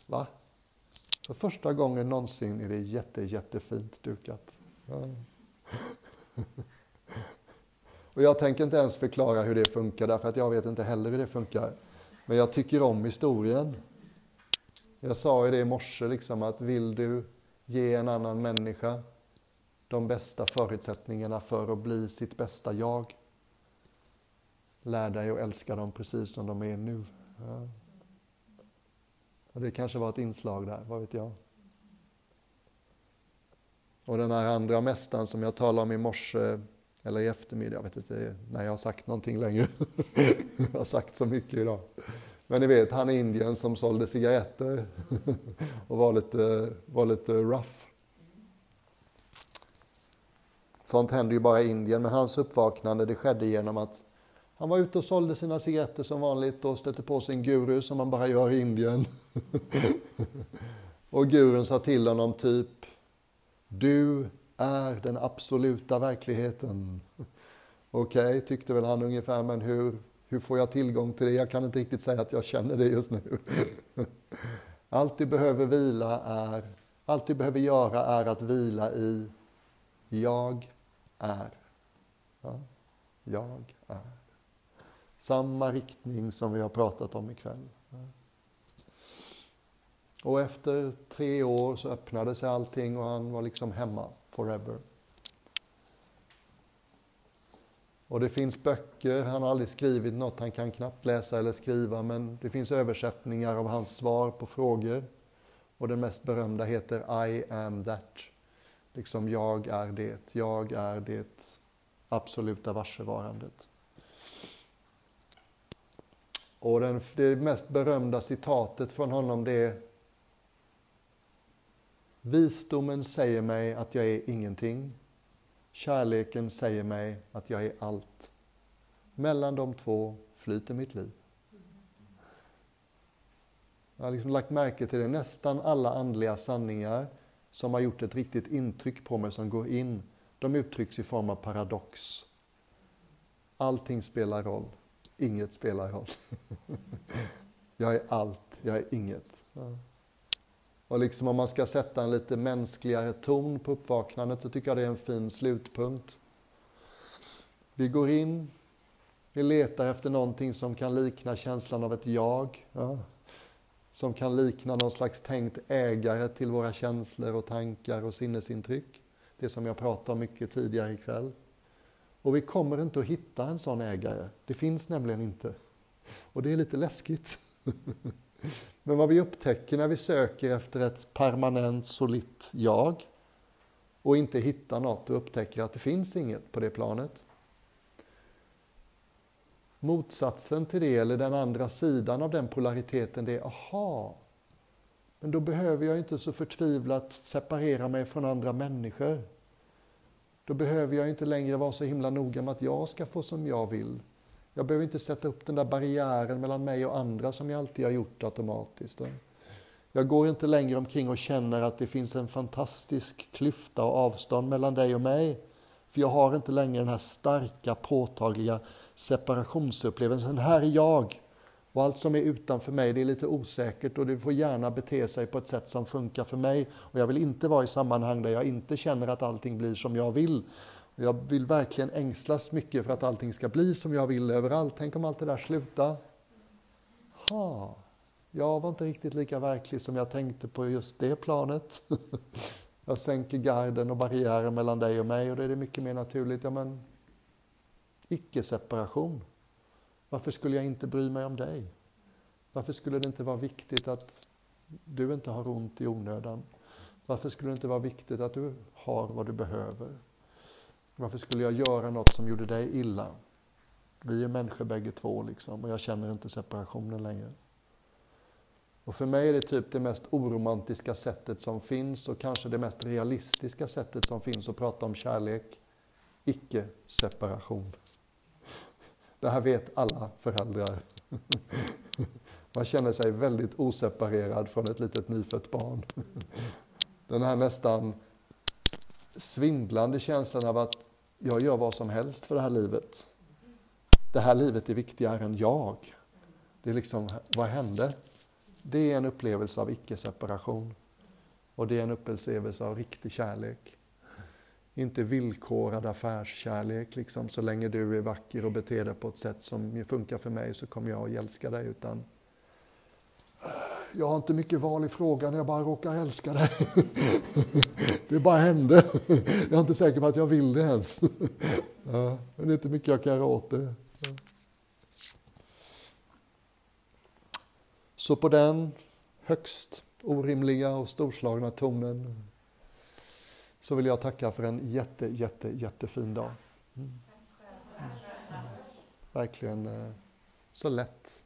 Speaker 1: Va? För första gången någonsin är det jätte, jättefint dukat. Ja. (laughs) Och jag tänker inte ens förklara hur det funkar, därför att jag vet inte heller hur det funkar. Men jag tycker om historien. Jag sa ju det i morse, liksom, att vill du ge en annan människa de bästa förutsättningarna för att bli sitt bästa jag, lär dig att älska dem precis som de är nu. Ja. Och det kanske var ett inslag där, vad vet jag. Och den här andra mästaren som jag talade om i morse, eller i eftermiddag, jag vet inte när jag har sagt någonting längre. (laughs) jag har sagt så mycket idag. Men ni vet, han i Indien som sålde cigaretter (laughs) och var lite, var lite rough. Sånt händer ju bara i Indien, men hans uppvaknande det skedde genom att han var ute och sålde sina cigaretter som vanligt och stötte på sin guru som man bara gör i Indien. (laughs) och gurun sa till honom typ Du är den absoluta verkligheten. Okej, okay, tyckte väl han ungefär, men hur, hur får jag tillgång till det? Jag kan inte riktigt säga att jag känner det just nu. (laughs) Allt du behöver vila är, allt du behöver göra är att vila i jag är. Ja, jag är. Samma riktning som vi har pratat om ikväll. Och efter tre år så öppnade sig allting och han var liksom hemma forever. Och det finns böcker, han har aldrig skrivit något, han kan knappt läsa eller skriva, men det finns översättningar av hans svar på frågor. Och den mest berömda heter I am that. Liksom jag är det, jag är det absoluta varsevarandet. Och den, det mest berömda citatet från honom det är Visdomen säger mig att jag är ingenting. Kärleken säger mig att jag är allt. Mellan de två flyter mitt liv. Jag har liksom lagt märke till det. Nästan alla andliga sanningar som har gjort ett riktigt intryck på mig, som går in, de uttrycks i form av paradox. Allting spelar roll, inget spelar roll. (laughs) jag är allt, jag är inget. Och liksom om man ska sätta en lite mänskligare ton på uppvaknandet så tycker jag det är en fin slutpunkt. Vi går in, vi letar efter någonting som kan likna känslan av ett jag. Ja. Som kan likna någon slags tänkt ägare till våra känslor och tankar och sinnesintryck. Det som jag pratade om mycket tidigare ikväll. Och vi kommer inte att hitta en sån ägare. Det finns nämligen inte. Och det är lite läskigt. (laughs) Men vad vi upptäcker när vi söker efter ett permanent, solitt jag och inte hittar något och upptäcker att det finns inget på det planet. Motsatsen till det, eller den andra sidan av den polariteten, det är aha, men då behöver jag inte så förtvivlat separera mig från andra människor. Då behöver jag inte längre vara så himla noga med att jag ska få som jag vill. Jag behöver inte sätta upp den där barriären mellan mig och andra som jag alltid har gjort automatiskt. Jag går inte längre omkring och känner att det finns en fantastisk klyfta och avstånd mellan dig och mig. För jag har inte längre den här starka, påtagliga separationsupplevelsen. Här är jag och allt som är utanför mig, det är lite osäkert och det får gärna bete sig på ett sätt som funkar för mig. Och jag vill inte vara i sammanhang där jag inte känner att allting blir som jag vill. Jag vill verkligen ängslas mycket för att allting ska bli som jag vill överallt. Tänk om allt det där slutar. Ha, jag var inte riktigt lika verklig som jag tänkte på just det planet. (laughs) Jag sänker garden och barriären mellan dig och mig och då är det mycket mer naturligt. Ja, men icke-separation. Varför skulle jag inte bry mig om dig? Varför skulle det inte vara viktigt att du inte har ont i onödan? Varför skulle det inte vara viktigt att du har vad du behöver? Varför skulle jag göra något som gjorde dig illa? Vi är människor bägge två liksom och jag känner inte separationen längre. Och för mig är det typ det mest oromantiska sättet som finns och kanske det mest realistiska sättet som finns att prata om kärlek. Icke-separation. Det här vet alla föräldrar. (laughs) Man känner sig väldigt oseparerad från ett litet nyfött barn. Den här nästan svindlande känslan av att jag gör vad som helst för det här livet. Det här livet är viktigare än jag. Det är liksom, vad hände? Det är en upplevelse av icke-separation. Och det är en upplevelse av riktig kärlek. Inte villkorad affärskärlek, liksom så länge du är vacker och beter dig på ett sätt som funkar för mig så kommer jag att älska dig. Utan jag har inte mycket val i frågan, jag bara råkar älska dig. (laughs) Det bara hände. Jag är inte säker på att jag vill det ens. Men det är inte mycket jag kan göra åt det. Så på den högst orimliga och storslagna tonen så vill jag tacka för en jätte, jätte, jättefin dag. Mm. mm. Verkligen eh, så lätt.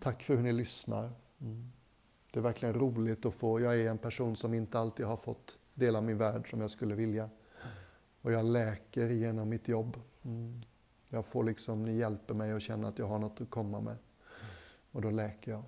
Speaker 1: Tack för hur ni lyssnar. Mm. Det är verkligen roligt att få, jag är en person som inte alltid har fått dela min värld som jag skulle vilja. Och jag läker genom mitt jobb. Mm. Jag får liksom, ni hjälper mig att känna att jag har något att komma med. Och då läker jag.